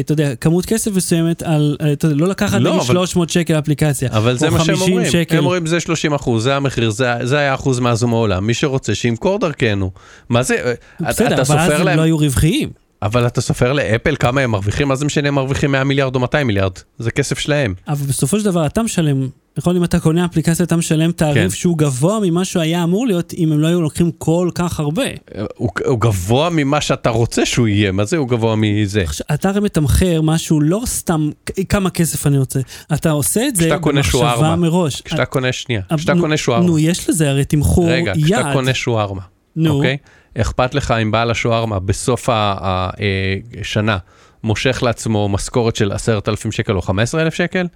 אתה יודע, כמות כסף מסוימת על, אתה יודע, לא לקחת לא, נגיד אבל- 300 שקל אפליקציה. אבל זה מה שהם 50 אומרים, שקל. הם אומרים זה 30 אחוז, זה המחיר, זה, זה היה אחוז מהזום העולם, מי שרוצה שימכור דרכנו. מה זה, אתה, בסדר, אתה אבל אז סופר הם להם, לא היו רווחיים. אבל אתה סופר לאפל כמה הם מרוויחים, מה זה משנה הם מרוויחים 100 מיליארד או 200 מיליארד, זה כסף שלהם. אבל בסופו של דבר אתה משלם, יכול אם אתה קונה אפליקציה אתה משלם תעריף כן. שהוא גבוה ממה שהוא היה אמור להיות אם הם לא היו לוקחים כל כך הרבה. הוא, הוא גבוה ממה שאתה רוצה שהוא יהיה, מה זה הוא גבוה מזה? עכשיו, אתה הרי מתמחר משהו לא סתם כמה כסף אני רוצה, אתה עושה את זה במחשבה. מראש. כשאתה קונה שנייה, אה, כשאתה קונה שוארמה, נו, יש לזה הרי תמחור רגע, יעד. כשאתה קונה שוארמה, אוקיי? אכפת לך אם בעל השווארמה בסוף השנה מושך לעצמו משכורת של 10,000 שקל או 15,000 שקל?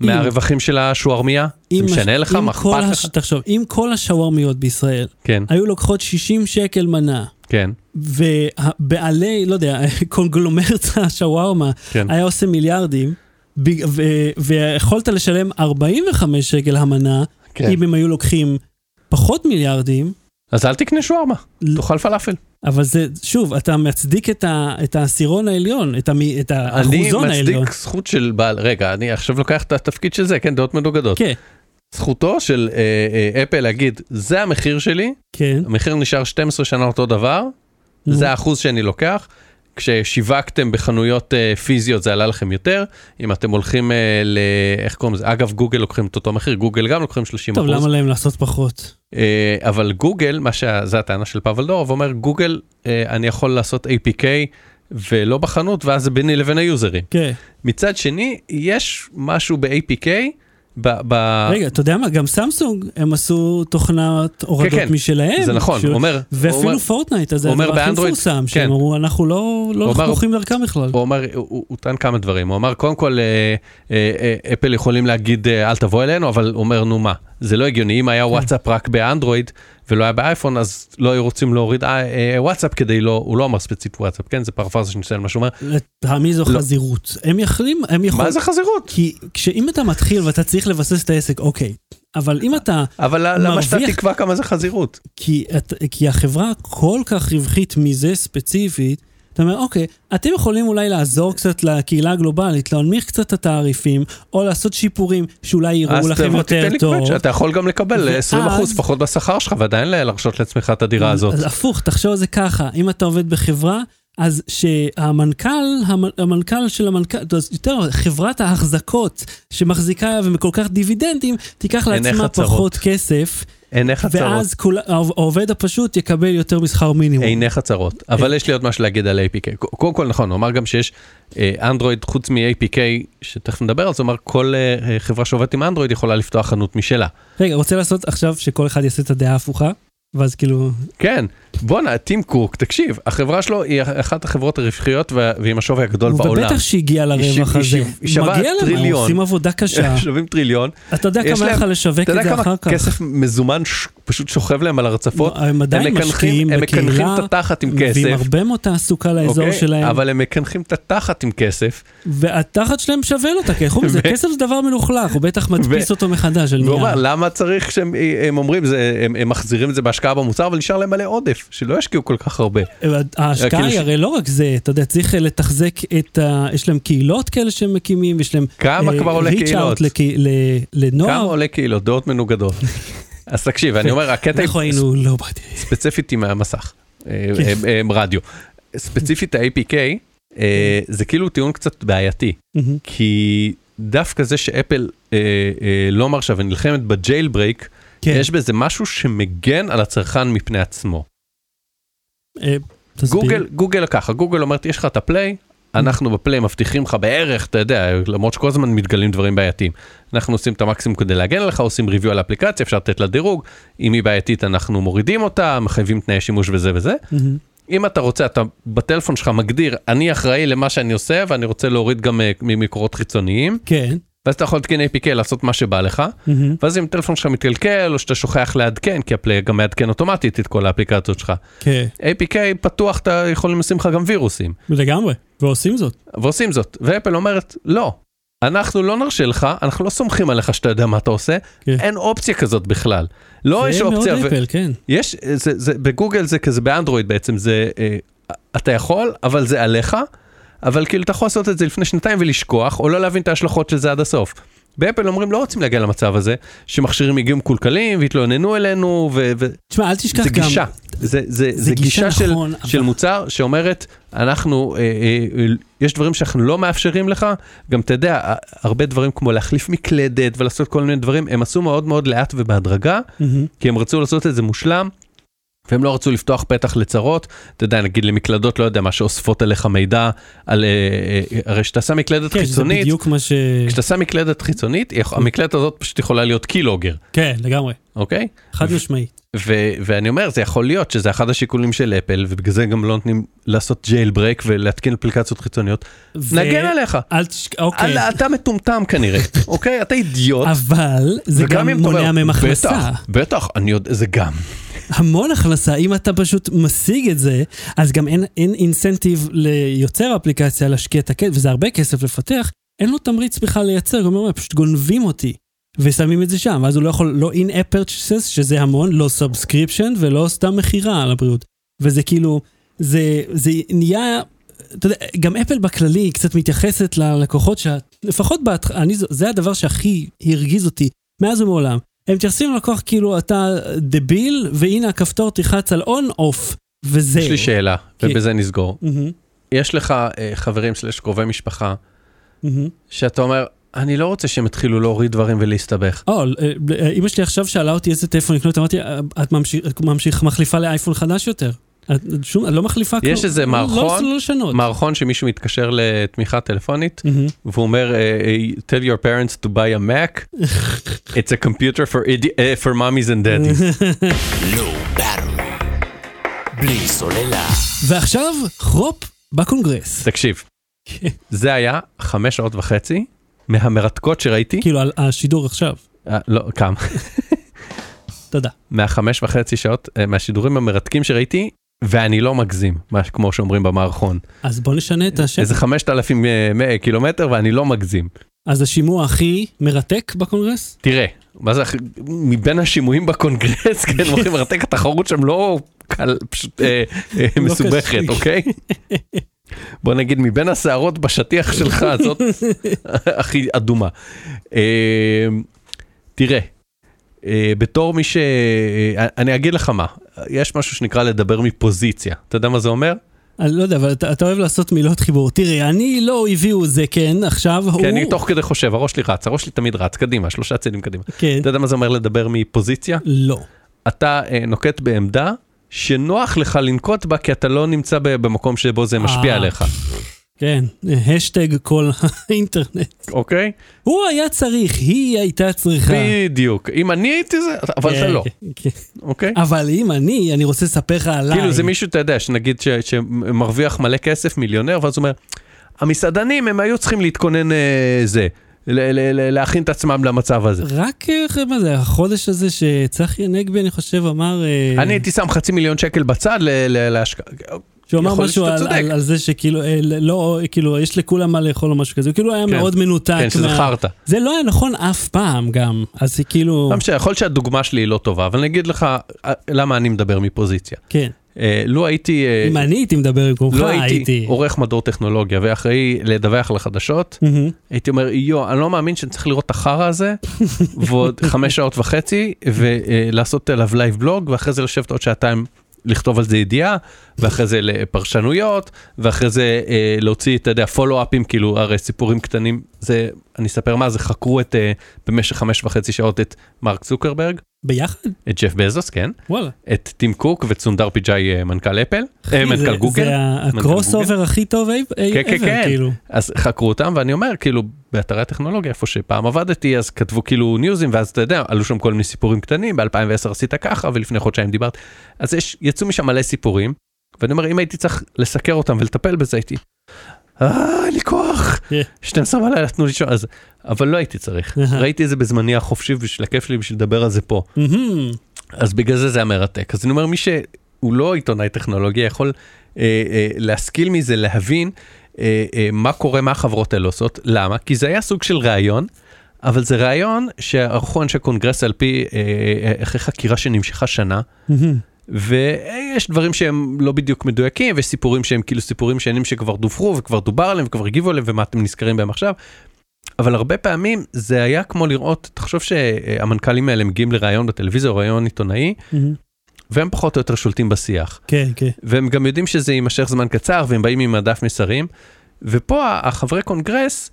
מהרווחים של השווארמיה? זה אם משנה הש- לך? מה אכפת הש- לך? תחשוב, אם כל השווארמיות בישראל כן, היו לוקחות 60 שקל מנה, כן, ובעלי, לא יודע, קונגלומרט השווארמה כן. היה עושה מיליארדים, ב- ו- ויכולת לשלם 45 שקל המנה, כן. אם הם היו לוקחים פחות מיליארדים, אז אל תקנה שווארמה, ל- תאכל פלאפל. אבל זה, שוב, אתה מצדיק את, ה, את העשירון העליון, את, המ, את אני האחוזון העליון. מצדיק זכות של בעל, רגע, אני עכשיו לוקח את התפקיד של זה, כן, דעות מנוגדות. כן, זכותו של אה, אה, אפל להגיד, זה המחיר שלי, כן. המחיר נשאר 12 שנה אותו דבר, נו. זה האחוז שאני לוקח. כששיווקתם בחנויות אה, פיזיות זה עלה לכם יותר, אם אתם הולכים אה, ל... איך קוראים לזה? אגב, גוגל לוקחים את אותו מחיר, גוגל גם לוקחים 30 טוב, אחוז. למה להם לעשות פחות? אה, אבל גוגל, מה שזה הטענה של פאבל דורוב, אומר גוגל, אני יכול לעשות APK ולא בחנות, ואז זה ביני לבין היוזרים. כן. מצד שני, יש משהו ב-APK, ב... ב... רגע, אתה יודע מה? גם סמסונג, הם עשו תוכנת הורדות כן. משלהם. זה נכון, ש- אומר, ואפילו אומר, פורטנייט, אז זה הדבר הכי מפורסם, כן. שהם אמרו, אנחנו לא לא אמר- הולכים דרכם בכלל. הוא אומר, הוא, הוא, הוא טען כמה דברים, הוא אמר קודם כל אה, אה, אה, אפל יכולים להגיד אל תבוא אלינו, אבל הוא אומר נו מה, זה לא הגיוני, אם היה וואטסאפ רק באנדרואיד ולא היה באייפון אז לא היו רוצים להוריד אה, אה, וואטסאפ כדי לא, הוא לא אמר ספציפית וואטסאפ, כן זה פרפרזה שאני מסיים מה שהוא אומר, לטעמי זו לא. חזירות. הם יכולים, הם יכולים... מה זה חזירות? כי כשאם אתה מתחיל ואתה צריך לבסס את העסק, אוקיי. אבל אם אתה... אבל למה שאתה מרוויח- תקבע כמה זה חזירות? כי, את, כי החברה כל כך רווחית מזה ספציפית, אתה אומר, אוקיי, אתם יכולים אולי לעזור קצת לקהילה הגלובלית, להנמיך קצת את התעריפים, או לעשות שיפורים שאולי יראו אז לכם יותר טוב. קווץ', אתה יכול גם לקבל ואז- 20% פחות בשכר שלך ועדיין להרשות לעצמך את הדירה הזאת. אז הפוך, תחשוב על זה ככה, אם אתה עובד בחברה, אז שהמנכ"ל, המ- המנכ"ל של המנכ"ל, אז יותר, חברת ההחזקות שמחזיקה וכל כך דיבידנדים, תיקח לעצמה. פחות כסף, עיניך צרות. ואז כול, העובד הפשוט יקבל יותר משכר מינימום. עיניך צרות. אבל יש לי עוד משהו להגיד על APK. קודם כל נכון, הוא אמר גם שיש אה, אנדרואיד חוץ מ-APK, שתכף נדבר על זה, הוא אמר כל אה, אה, חברה שעובדת עם אנדרואיד יכולה לפתוח חנות משלה. רגע, רוצה לעשות עכשיו שכל אחד יעשה את הדעה ההפוכה? ואז כאילו... כן, בואנה, טים קוק, תקשיב, החברה שלו היא אחת החברות הרווחיות ועם השווי הגדול בעולם. ובטח שהגיע לרווח הזה. היא שווה מגיע להם, טריליון. עושים עבודה קשה. שווים טריליון. אתה יודע כמה לך לשווק אתה את יודע זה כמה אחר כך? כסף מזומן פשוט שוכב להם על הרצפות? הם עדיין משקיעים הם מקנחים בקהילה, את התחת עם כסף. הרבה מאוד תעסוקה לאזור אוקיי? שלהם, אבל הם מקנחים את התחת עם כסף. והתחת שלהם שווה לו את הכסף. זה כסף זה דבר מלוכלך, הוא בטח מדפיס אותו מחדש למה צריך שהם הם אומרים, הם מחזירים את זה בהשקעה במוצר, אבל נשאר להם מלא עודף, שלא ישקיעו כל כך הרבה. ההשקעה כאילו היא ש- הרי לא רק זה, אתה יודע, צריך לתחזק את ה... יש להם קהילות כאלה שהם מקימים, יש להם... כמה אה, כבר עולה קהילות? לנוער. כמה עולה קהילות, דעות מנוגדות. אז תקשיב, אני אומר, הקטע אנחנו היינו לא באתי. ספציפית עם המסך, אה, כן. אה, רדיו. ספציפית ה-APK, אה, זה כאילו טיעון קצת בעייתי. כי דווקא זה שאפל לא מרשה ונלחמת ב jailbreak, כן. יש בזה משהו שמגן על הצרכן מפני עצמו. אה, תסביר. גוגל, גוגל ככה, גוגל אומרת, יש לך את הפליי, אנחנו בפליי מבטיחים לך בערך, אתה יודע, למרות שכל הזמן מתגלים דברים בעייתיים. אנחנו עושים את המקסימום כדי להגן עליך, עושים ריוויו על האפליקציה, אפשר לתת לה דירוג, אם היא בעייתית אנחנו מורידים אותה, מחייבים תנאי שימוש וזה וזה. אם אתה רוצה, אתה בטלפון שלך מגדיר, אני אחראי למה שאני עושה ואני רוצה להוריד גם אה, ממקורות חיצוניים, כן. ואז אתה יכול להתקין APK לעשות מה שבא לך, מהמם. ואז אם הטלפון שלך מתקלקל או שאתה שוכח לעדכן, כי הפליי גם מעדכן אוטומטית את כל האפליקציות שלך. כן. APK פתוח, אתה יכולים לשים לך גם וירוסים. לגמרי. ועושים זאת. ועושים זאת. ואפל אומרת, לא, אנחנו לא נרשה לך, אנחנו לא סומכים עליך שאתה יודע מה אתה עושה, כן. אין אופציה כזאת בכלל. לא יש זה מאוד אופציה, ו- אפל, כן. יש, זה, זה, בגוגל זה כזה, באנדרואיד בעצם, זה, אה, אתה יכול, אבל זה עליך, אבל כאילו אתה יכול לעשות את זה לפני שנתיים ולשכוח, או לא להבין את ההשלכות של זה עד הסוף. באפל אומרים, לא רוצים להגיע למצב הזה, שמכשירים יגיעו מקולקלים ויתלוננו אלינו, ו... תשמע, אל תשכח זה גם... גישה, זה, זה, זה זה גישה גישה של, נכון, של אבל- מוצר שאומרת, אנחנו, אה, אה, יש דברים שאנחנו לא מאפשרים לך, גם אתה יודע, הרבה דברים כמו להחליף מקלדת ולעשות כל מיני דברים, הם עשו מאוד מאוד לאט ובהדרגה, מהמם. כי הם רצו לעשות את זה מושלם. והם לא רצו לפתוח פתח לצרות, אתה יודע, נגיד למקלדות, לא יודע מה, שאוספות עליך מידע על, אה, אה, הרי כשאתה שם מקלדת כן, חיצונית, בדיוק מה ש... כשאתה שם מקלדת חיצונית, המקלדת הזאת פשוט יכולה להיות keylogger, כן, לגמרי. אוקיי? חד משמעית. ו- ואני אומר, זה יכול להיות שזה אחד השיקולים של אפל, ובגלל זה גם לא נותנים לעשות jailbreak ולהתקין אפליקציות חיצוניות. ו- נגן עליך. אל תש... אוקיי. אתה- אתה מטומטם כנראה, אוקיי? אתה אידיוט. אבל זה גם מונע מהם הכנסה. בטח, בטח, אני יודע, זה גם. המון הכנסה, אם אתה פשוט משיג את זה, אז גם אין, אין incentive ליוצר האפליקציה להשקיע את הכסף, וזה הרבה כסף לפתח, אין לו תמריץ בכלל לייצר, הוא אומר, פשוט גונבים אותי. ושמים את זה שם, ואז הוא לא יכול, לא in-app purchases, שזה המון, לא subscription ולא סתם מכירה על הבריאות. וזה כאילו, זה, זה נהיה, אתה יודע, גם אפל בכללי קצת מתייחסת ללקוחות, שלפחות בהתחלה, זה הדבר שהכי הרגיז אותי מאז ומעולם. הם מתייחסים ללקוח כאילו אתה דביל, והנה הכפתור תלחץ על און-אוף, וזהו. יש לי שאלה, כן. ובזה נסגור. מהמם, יש לך אה, חברים סלש קרובי משפחה, מהמם. שאתה אומר, אני לא רוצה שהם יתחילו להוריד דברים ולהסתבך. או, אה, אה, אמא שלי עכשיו שאלה אותי איזה טלפון לקנות, אמרתי, "אה, את ממשיך, מחליפה לאייפון חדש יותר. את שום, את לא מחליפה כלום. יש איזה לא- מערכון, לא, לא לשנות. מערכון שמישהו מתקשר לתמיכה טלפונית, מהמם. והוא אומר, אה, אה, tell your parents to buy a Mac, it's a computer for, idi- אה, for mommies and daddies. בלי סוללה. ועכשיו, חרופ בקונגרס. תקשיב, זה היה חמש שעות וחצי מהמרתקות שראיתי, כאילו, על השידור עכשיו. אה, לא, כמה, תודה. מהחמש וחצי שעות, מהשידורים המרתקים שראיתי, ואני לא מגזים, מה- כמו שאומרים במערכון. אז בוא נשנה את השם. איזה 5,000 אה, מ- קילומטר ואני לא מגזים. אז השימוע הכי מרתק בקונגרס? תראה, מה זה, הכי- מבין השימועים בקונגרס, כן, אומרים מרתק, התחרות שם לא קל, פשוט אה, אה, לא מסובכת. אוקיי? בוא נגיד, מבין השערות בשטיח שלך, זאת הכי אדומה. אה, תראה, אה, בתור מי ש... אה, אני אגיד לך מה, יש משהו שנקרא לדבר מפוזיציה. אתה יודע מה זה אומר? אני לא יודע, אבל אתה, אתה אוהב לעשות מילות חיבור. תראה, אני לא הביאו זה כן, עכשיו הוא... כי אני תוך כדי חושב, הראש שלי רץ, הראש שלי תמיד רץ קדימה, שלושה צעדים קדימה. כן. אתה יודע מה זה אומר לדבר מפוזיציה? לא. אתה אה, נוקט בעמדה שנוח לך לנקוט בה כי אתה לא נמצא במקום שבו זה משפיע אה. עליך, כן, השטג כל האינטרנט. אוקיי? הוא היה צריך, היא הייתה צריכה. בדיוק. אם אני הייתי זה, אבל כן, אתה לא, כן, כן. אוקיי? אבל אם אני, אני רוצה לספר לך עליי. כאילו זה מישהו, אתה יודע, שנגיד ש- שמרוויח מלא כסף, מיליונר, ואז הוא אומר, המסעדנים הם היו צריכים להתכונן אה, זה, ל- ל- ל- להכין את עצמם למצב הזה. רק, אה, מה זה, החודש הזה שצחי הנגבי, אני חושב, אמר... אה, אני הייתי שם חצי מיליון שקל בצד ל- ל- להשקעה. שהוא אמר משהו על. על, על זה שכאילו, אה, לא, כאילו, יש לכולם מה לאכול או משהו כזה, הוא כאילו היה כן. מאוד מנותק. כן, שזה מה- חרטא. זה לא היה נכון אף פעם גם, אז זה כאילו, לא משנה, יכול להיות שהדוגמה שלי היא לא טובה, אבל אני אגיד לך אה, למה אני מדבר מפוזיציה. כן. אה, לו הייתי... אה, אם אני הייתי מדבר במקומך, לא הייתי הייתי... עורך מדור טכנולוגיה ואחראי לדווח החדשות, מהמם. הייתי אומר, יו, אני לא מאמין שאני צריך לראות את החרא הזה, ועוד חמש שעות וחצי, ולעשות עליו live blog, ואחרי זה לשבת עוד שעתיים לכתוב על זה ידיעה, ואחרי זה לפרשנויות, ואחרי זה אה, להוציא, אתה יודע, פולו-אפים, כאילו, הרי סיפורים קטנים, זה, אני אספר מה זה, חקרו את, אה, במשך חמש וחצי שעות את מרק צוקרברג, ביחד? את ג'ף בזוס, כן, וואלה. את טים קוק ואת סונדר פיצ'אי, אה, מנכ"ל אפל, אה, אחי, מנכ"ל זה- גוגל. זה ה crossover הכי טוב אי- אי- כן, כן, כן. כאילו. אז חקרו אותם, ואני אומר, כאילו, באתרי הטכנולוגיה, איפה שפעם עבדתי, אז כתבו כאילו ניוזים, ואז אתה יודע, עלו שם כל מיני סיפורים קטנים, ב-2010 עשית ככה, ולפני חודשיים דיברת. אז יש, יצאו משם מלא סיפורים, ואני אומר, אם הייתי צריך לסקר אותם ולטפל בזה, הייתי, אה, אין לי כוח, כן. 12 בלילה, תנו לי אז, אבל לא הייתי צריך. ראיתי את זה בזמני החופשי, בשביל הכיף שלי, בשביל לדבר על זה פה. אז בגלל זה זה המרתק. אז אני אומר, מי שהוא לא עיתונאי טכנולוגיה יכול אה, אה, להשכיל מזה, להבין אה, אה, מה קורה, מה החברות האלה עושות. למה? כי זה היה סוג של ראיון, אבל זה ראיון שערכו אנשי קונגרס על פי, אה, אה, אחרי חקירה שנמשכה שנה. ויש דברים שהם לא בדיוק מדויקים, ויש סיפורים שהם כאילו סיפורים שנים שכבר דווחו וכבר דובר עליהם וכבר הגיבו עליהם, ומה אתם נזכרים בהם עכשיו. אבל הרבה פעמים זה היה כמו לראות, תחשוב שהמנכ"לים האלה מגיעים לראיון בטלוויזיה או ראיון עיתונאי, מהמם. והם פחות או יותר שולטים בשיח. כן, כן. והם גם יודעים שזה יימשך זמן קצר, והם באים עם הדף מסרים. ופה החברי קונגרס,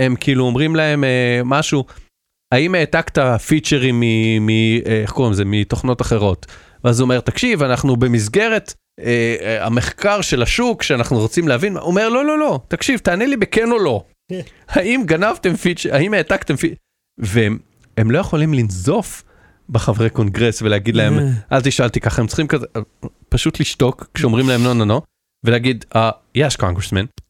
הם כאילו אומרים להם אה, משהו, האם העתקת פיצ'רים מ... מ אה, איך קוראים לזה? מתוכנות אחרות. ואז הוא אומר, תקשיב, אנחנו במסגרת אה, אה, המחקר של השוק, שאנחנו רוצים להבין, הוא אומר, לא, לא, לא, תקשיב, תענה לי בכן או לא. האם גנבתם פיצ'ר, האם העתקתם פיצ'ר, והם הם לא יכולים לנזוף בחברי קונגרס ולהגיד להם, אה. אל תשאל אותי ככה, הם צריכים כזה, אה, פשוט לשתוק כשאומרים להם לא, לא, לא, ולהגיד, "Uh, yes, congressman.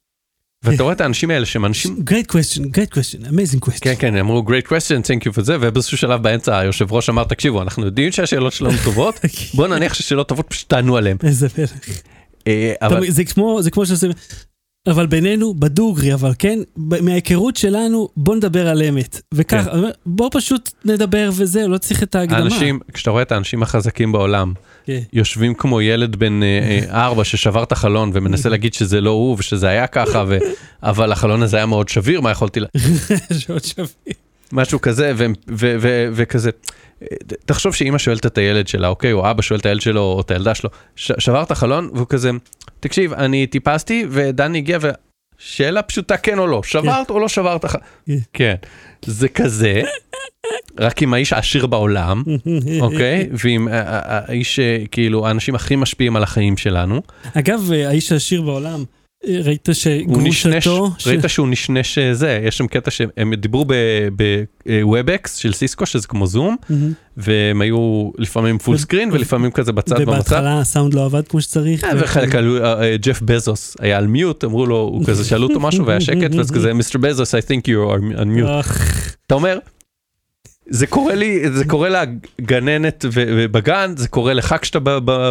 ואתה רואה את האנשים האלה שהם אנשים, Great question, great question, amazing question. כן, כן, אמרו great question, thank you for זה, ובאיזשהו שלב באמצע היושב ראש אמר, תקשיבו, אנחנו יודעים שהשאלות שלנו טובות, בוא נניח ששאלות טובות פשוט תענו עליהן. איזה פלא. אה, זה כמו, זה כמו שעושים, אבל בינינו, בדוגרי, אבל כן, מההיכרות שלנו, בוא נדבר על אמת. וככה, כן. בוא פשוט נדבר וזהו, לא צריך את ההקדמה. האנשים, כשאתה רואה את האנשים החזקים בעולם. יושבים כמו ילד בן אה, אה, ארבע ששבר את החלון ומנסה להגיד שזה לא הוא ושזה היה ככה, ו... אבל החלון הזה היה מאוד שביר, מה יכולתי, לה- שעוד שווה. משהו כזה, וכזה. אה, תחשוב שאימא שואלת את הילד שלה, אוקיי, או אבא שואל את הילד שלו, או את הילדה שלו, ש- שבר את החלון, והוא כזה, תקשיב, אני טיפסתי, ודני הגיע, ושאלה פשוטה, כן או לא, שברת או לא שברת? כן. זה כזה, רק עם האיש העשיר בעולם, אוקיי? ועם ה- ה- האיש, אה, כאילו, האנשים הכי משפיעים על החיים שלנו. אגב, האיש העשיר בעולם, אה, ראית נשנש, שגרושתו... ש- ראית שהוא נשנש אה, זה, יש שם קטע שהם דיברו בוובקס של סיסקו, שזה כמו זום, מהמם. והם היו לפעמים full screen ולפעמים כזה בצד במצב. ובהתחלה הסאונד לא עבד כמו שצריך. אה, וחלק עלו, אה, אה, ג'ף בזוס היה על מיוט, אמרו לו, הוא כזה שאלו אותו משהו והיה שקט, ואז כזה, מיסטר בזוס, I think you are on mute. אתה אומר, זה קורה לי, זה קורה לגננת ובגן, זה קורה לך כשאתה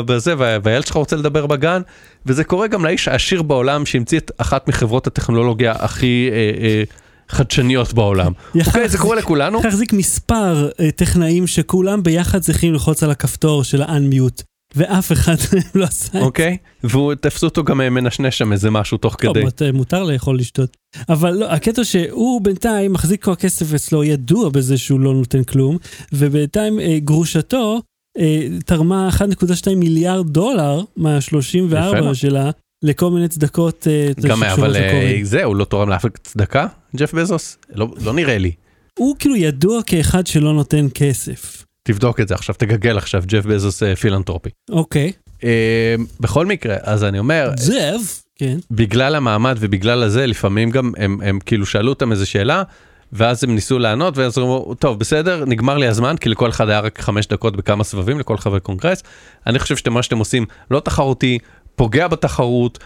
בזה, וה- והילד שלך רוצה לדבר בגן, וזה קורה גם לאיש העשיר בעולם שהמציא את אחת מחברות הטכנולוגיה הכי אה, אה, חדשניות בעולם. אוקיי, זה קורה לכולנו. צריך להחזיק מספר אה, טכנאים שכולם ביחד צריכים ללחוץ על הכפתור של ה-unmute, ואף אחד מהם לא עשה את זה. אוקיי? והוא, תפסו אותו גם אה, מנשנש שם איזה משהו תוך טוב, כדי. מותר לאכול לשתות. אבל לא, הקטע שהוא בינתיים מחזיק כל הכסף אצלו, ידוע בזה שהוא לא נותן כלום, ובינתיים אה, גרושתו אה, תרמה 1.2 מיליארד דולר יפה מה-34 מאוד. שלה לכל מיני צדקות גם אבל. זה, הוא לא תורם לאף צדקה, ג'ף בזוס? לא לא נראה לי. הוא כאילו ידוע כאחד שלא נותן כסף. תבדוק את זה עכשיו, תגגל עכשיו, ג'ף בזוס אה, פילנטרופי. אוקיי. אה, בכל מקרה, אז אני אומר, זאב, כן. בגלל המעמד ובגלל הזה, לפעמים גם הם, הם כאילו שאלו אותם איזה שאלה, ואז הם ניסו לענות, ואז הם אמרו, טוב, בסדר, נגמר לי הזמן, כי לכל אחד היה רק חמש דקות בכמה סבבים, לכל חבר קונגרס. אני חושב שאתם, מה שאתם עושים לא תחרותי, פוגע בתחרות,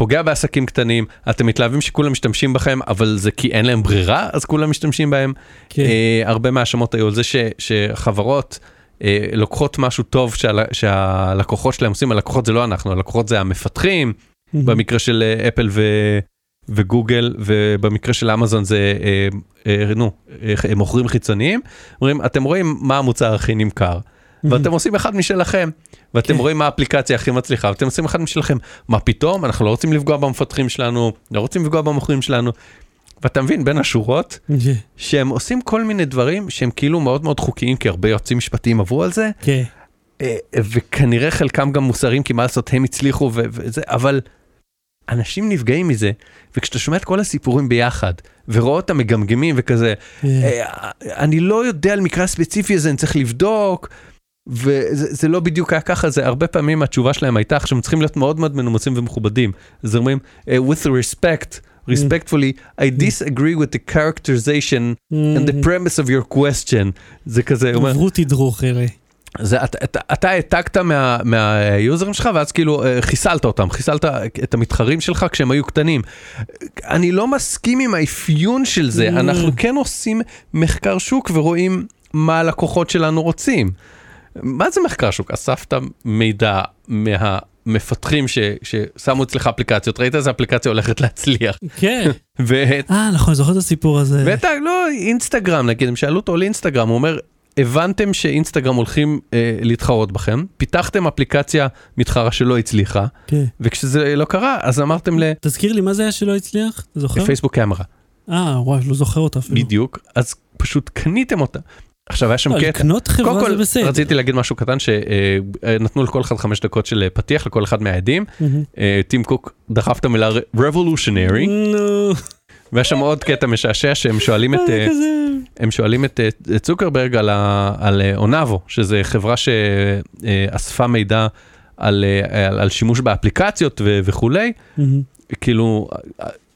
פוגע בעסקים קטנים, אתם מתלהבים שכולם משתמשים בכם, אבל זה כי אין להם ברירה, אז כולם משתמשים בהם. כן. אה, הרבה מהאשמות היו על זה ש, שחברות אה, לוקחות משהו טוב שהל, שהלקוחות שלהם עושים, הלקוחות זה לא אנחנו, הלקוחות זה המפתחים, במקרה של אה, אפל ו, וגוגל, ובמקרה של אמזון זה, אה, אה, נו, אה, מוכרים חיצוניים, אומרים, אתם רואים מה המוצר הכי נמכר, ואתם עושים אחד משלכם, ואתם כן. רואים מה האפליקציה הכי מצליחה, ואתם עושים אחד משלכם, מה פתאום, אנחנו לא רוצים לפגוע במפתחים שלנו, לא רוצים לפגוע במוכרים שלנו, ואתה מבין בין השורות. שהם עושים כל מיני דברים שהם כאילו מאוד מאוד חוקיים, כי הרבה יועצים משפטיים עברו על זה, כן. אה, וכנראה חלקם גם מוסריים, כי מה לעשות, הם הצליחו וזה, אבל אנשים נפגעים מזה, וכשאתה שומע את כל הסיפורים ביחד, ורואה אותם מגמגמים וכזה, כן. אה, אני לא יודע על מקרה הספציפי הזה, אני צריך לבדוק, וזה זה לא בדיוק היה ככה, זה הרבה פעמים התשובה שלהם הייתה, עכשיו הם צריכים להיות מאוד מאוד מנומסים ומכובדים, אז אומרים, אה, with respect, respectfully, I disagree with the characterization and the premise of your question, זה כזה, הוא אומר, עברו תדרוך אלה. זה, אתה, אתה, אתה העתקת מה, מהיוזרים שלך ואז כאילו אה, חיסלת אותם, חיסלת את המתחרים שלך כשהם היו קטנים. אני לא מסכים עם האפיון של זה, Mm. אנחנו כן עושים מחקר שוק ורואים מה הלקוחות שלנו רוצים. מה זה מחקר שוק? אספת מידע מהמפתחים ש, ששמו אצלך אפליקציות, ראית איזה אפליקציה הולכת להצליח. כן. ואת אה, נכון, זוכר את הסיפור הזה. ואת ה... לא, אינסטגרם נגיד, הם שאלו אותו על אינסטגרם, הוא אומר, הבנתם שאינסטגרם הולכים אה, להתחרות בכם, פיתחתם אפליקציה מתחרה שלא הצליחה, כן. וכשזה לא קרה, אז אמרתם תזכיר לי, מה זה היה שלא הצליח? אתה זוכר? לפייסבוק קמרה, אה, וואי, לא זוכר אותה אפילו. בדיוק, אז פשוט קניתם אותה. עכשיו היה שם לא, קטע, לקנות קודם חברה זה כל בסדר. רציתי להגיד משהו קטן שנתנו לכל אחד חמש דקות של אה, פתיח לכל אחד מהעדים. אה, טים קוק דחף את המילה revolutionary. והיה שם עוד קטע משעשע שהם שואלים את... אה, אה. הם שואלים את, צוקרברג על, ה, על אה, אונאבו, שזה חברה שאספה מידע על, אה, על, על שימוש באפליקציות ו, וכולי. כאילו,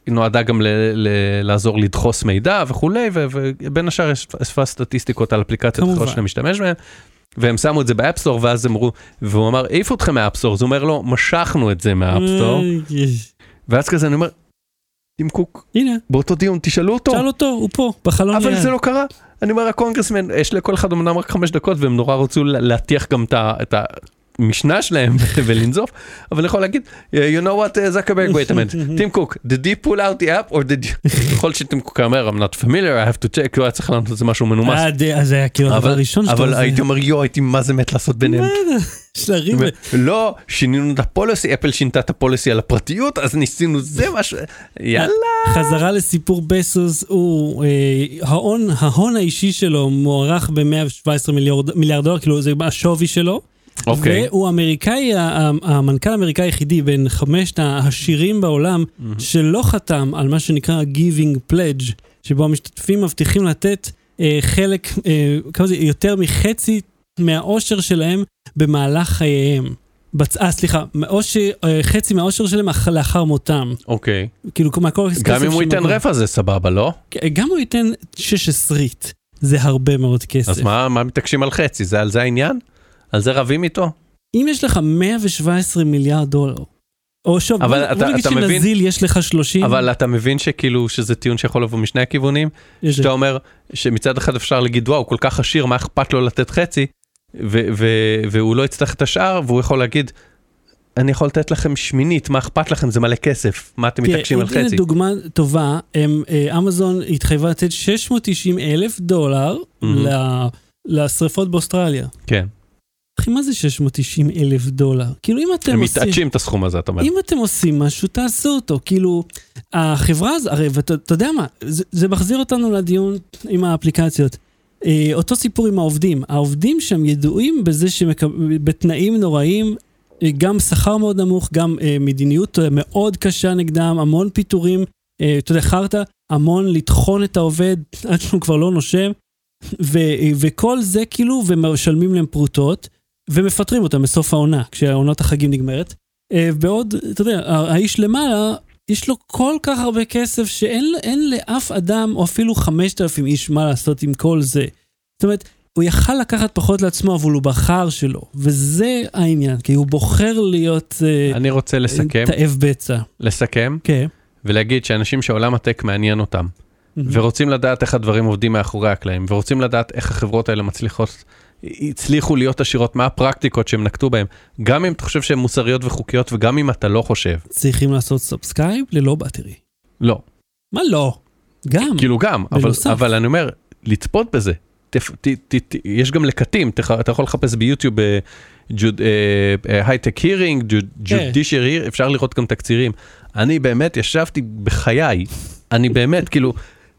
היא נועדה גם ל- ל- לעזור לדחוס מידע וכולי, ו- ובין השאר יש אספה סטטיסטיקות על אפליקציות. אחרות שאתה משתמש בהן. והם שמו את זה באפסטור ואז אמרו, והוא אמר, העיפו אתכם מהאפסטור, אז הוא אומר לו, משכנו את זה מהאפסטור, ואז כזה אני אומר, טים קוק, הנה, באותו דיון תשאלו אותו, שאל אותו, הוא פה, בחלון אבל ליד. זה לא קרה. אני אומר, הקונגרסמן, יש לכל אחד אמנם רק חמש דקות, והם נורא רצו לה- להטיח גם את ה- המשנה שלהם ולנזוף, אבל אני יכול להגיד, you know what, זקרברג, wait a minute, טים קוק, did he pull out the app, or did you, יכול שטים קוק אומר, I'm not familiar, I have to check, הוא היה צריך לענות על זה משהו מנומס. אה, זה היה כאילו הדבר אבל, הראשון שאתה אבל עושה. הייתי אומר, יואו, הייתי מה זה מת לעשות ביניהם. ריב. לא, שינינו את הפוליסי, אפל שינתה את הפוליסי על הפרטיות, אז ניסינו זה משהו, יאללה. חזרה לסיפור בסוס, הוא, אה, ההון, האישי שלו מוערך ב-117 מיליארד, מיליארד דולר, כאילו זה השווי שלו. אוקיי. והוא האמריקאי, ה- ה- המנכ"ל האמריקאי היחידי בין חמשת העשירים בעולם, שלא חתם על מה שנקרא Giving Pledge, שבו המשתתפים מבטיחים לתת אה, חלק, אה, כמה זה, יותר מחצי מהאושר שלהם במהלך חייהם. בצ... אה, סליחה, מאושר, אה, חצי מהאושר שלהם אח- לאחר מותם. אוקיי. כאילו, מהכל גם אם הוא ייתן רבע זה סבבה, לא? גם הוא ייתן שש עשרית, זה הרבה מאוד כסף. אז מה, מה מתעקשים על חצי? זה על זה העניין? על זה רבים איתו? אם יש לך 117 מיליארד דולר, או שוב, אבל בוא, אתה- בוא נגיד מבין- שנזיל יש לך 30, אבל אתה מבין שכאילו שזה טיעון שיכול לבוא משני הכיוונים? שאתה אומר שמצד אחד אפשר להגיד וואו, כל כך עשיר, מה אכפת לו לתת חצי? והוא לא יצטרך את השאר, והוא יכול להגיד, אני יכול לתת לכם שמינית, מה אכפת לכם? זה מלא כסף, מה אתם מתעקשים על הנה חצי? דוגמה טובה, אה, אמזון התחייבה לתת 690 אלף דולר לשריפות באוסטרליה. כן, אחי, מה זה 690 אלף דולר? כאילו, אם אתם הם עושים... מתעקשים את הסכום הזה, אתה אומר. אם אתם עושים משהו, תעשו אותו. כאילו, החברה הזו, הרי ואתה אתה יודע מה, זה, זה מחזיר אותנו לדיון עם האפליקציות. אה, אותו סיפור עם העובדים. העובדים שם ידועים בזה שבתנאים נוראים, אה, גם שכר מאוד נמוך, גם אה, מדיניות אה, מאוד קשה נגדם, המון פיטורים, אה, אתה יודע, חרטא, המון לטחון את העובד עד שהוא כבר לא נושם, ו, וכל זה כאילו, ומשלמים להם פרוטות, ומפטרים אותם בסוף העונה, כשעונת החגים נגמרת. אה, בעוד, אתה יודע, האיש למעלה, יש לו כל כך הרבה כסף שאין אין לאף אדם, או אפילו 5,000 איש, מה לעשות עם כל זה. זאת אומרת, הוא יכל לקחת פחות לעצמו, אבל הוא בחר שלו, וזה העניין, כי הוא בוחר להיות אה, אני רוצה לסכם, תאב בצע. לסכם, כן. ולהגיד שאנשים שעולם הטק מעניין אותם, ורוצים לדעת איך הדברים עובדים מאחורי הקלעים, ורוצים לדעת איך החברות האלה מצליחות, הצליחו להיות עשירות, מה הפרקטיקות שהם נקטו בהם, גם אם אתה חושב שהן מוסריות וחוקיות, וגם אם אתה לא חושב. צריכים לעשות subscribe ללא בטרי. לא, מה לא? גם. כאילו גם, אבל. אבל אני אומר, לצפות בזה. תפ, ת, ת, ת, יש גם לקטים, אתה, אתה יכול לחפש ביוטיוב הייטק הירינג. ג'ודישר היר, אפשר לראות גם תקצירים. אני באמת ישבתי בחיי, אני באמת, כאילו,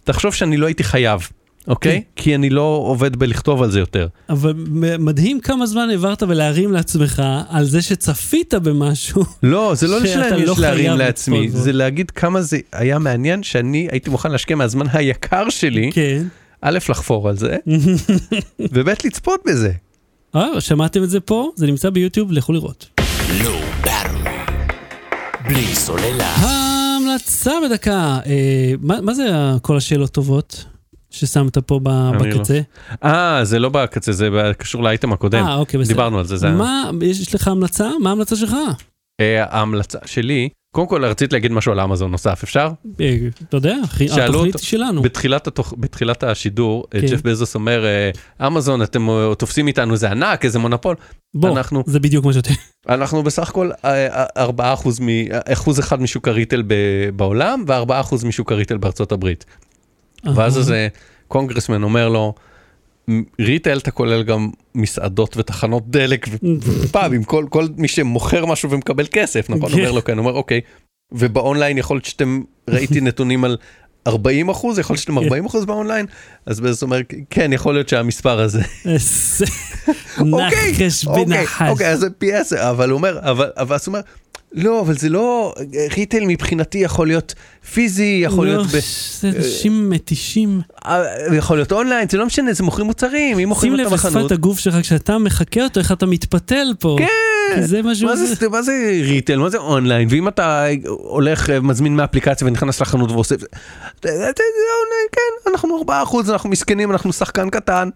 תחשוב שאני לא הייתי חייב, אוקיי? כן. כי אני לא עובד בלכתוב על זה יותר. אבל מדהים כמה זמן העברת בלהרים לעצמך על זה שצפית במשהו. לא, זה לא שלהרים לא יש להרים לעצמי. זה להגיד כמה זה היה מעניין שאני הייתי מוכן להשקיע מהזמן היקר שלי, כן. א', לחפור על זה, וב', לצפות בזה. אה, שמעתם את זה פה? זה נמצא ביוטיוב, לכו לראות. לא. בלי סוללה. ההמלצה בדקה. אה, מה מה זה כל השאלות טובות ששמת פה לא. בקצה? אה, זה לא בקצה, זה קשור לאייטם הקודם. אה, אוקיי, בסדר. דיברנו על זה, זה... מה, יש לך המלצה? מה ההמלצה שלך? אה, ההמלצה שלי, קודם כל רציתי להגיד משהו על אמזון נוסף, אפשר? אה, אתה יודע, התוכנית שלנו. בתחילת, התוכ... בתחילת השידור, אה, כן. ג'ף בזוס אומר, אמזון, אתם תופסים איתנו, זה ענק, איזה מונופול. בוא, אנחנו- זה בדיוק מה שאתה... אנחנו בסך הכל אה, אה, 4% מ... אה, אחוז אחד משוק הריטל ב... בעולם, ו-4% משוק הריטל בארצות הברית. ואז איזה קונגרסמן אומר לו, "מ- ריטל אתה כולל גם מסעדות ותחנות דלק ופאבים, כל, כל מי שמוכר משהו ומקבל כסף, נכון? כן. אומר לו כן, אומר אוקיי, ובאונליין יכול להיות שאתם, ראיתי נתונים על 40 אחוז, יכול להיות שאתם 40 אחוז באונליין, אז בזה אומר, כן, יכול להיות שהמספר הזה. אוקיי, נחש אוקיי, בנחש. אוקיי, אז זה פי עשר, אבל הוא אומר, אבל, אבל אז הוא אומר, לא, אבל זה לא, retail מבחינתי יכול להיות פיזי, יכול להיות, ב, לא, זה אנשים מתישים. אה, יכול להיות אונליין, זה לא משנה, זה מוכרים מוצרים, אם שים מוכרים לב אותם לשפת בחנות. הגוף שלך כשאתה מחקה אותו, איך אתה מתפתל פה. כן, זה מה שהוא מה. זה, מה זה retail, מה זה אונליין, ואם אתה הולך, אה, מזמין מאפליקציה ונכנס לחנות ועושה, זה- אונליין, כן, אנחנו 4%, אנחנו מסכנים, אנחנו שחקן קטן,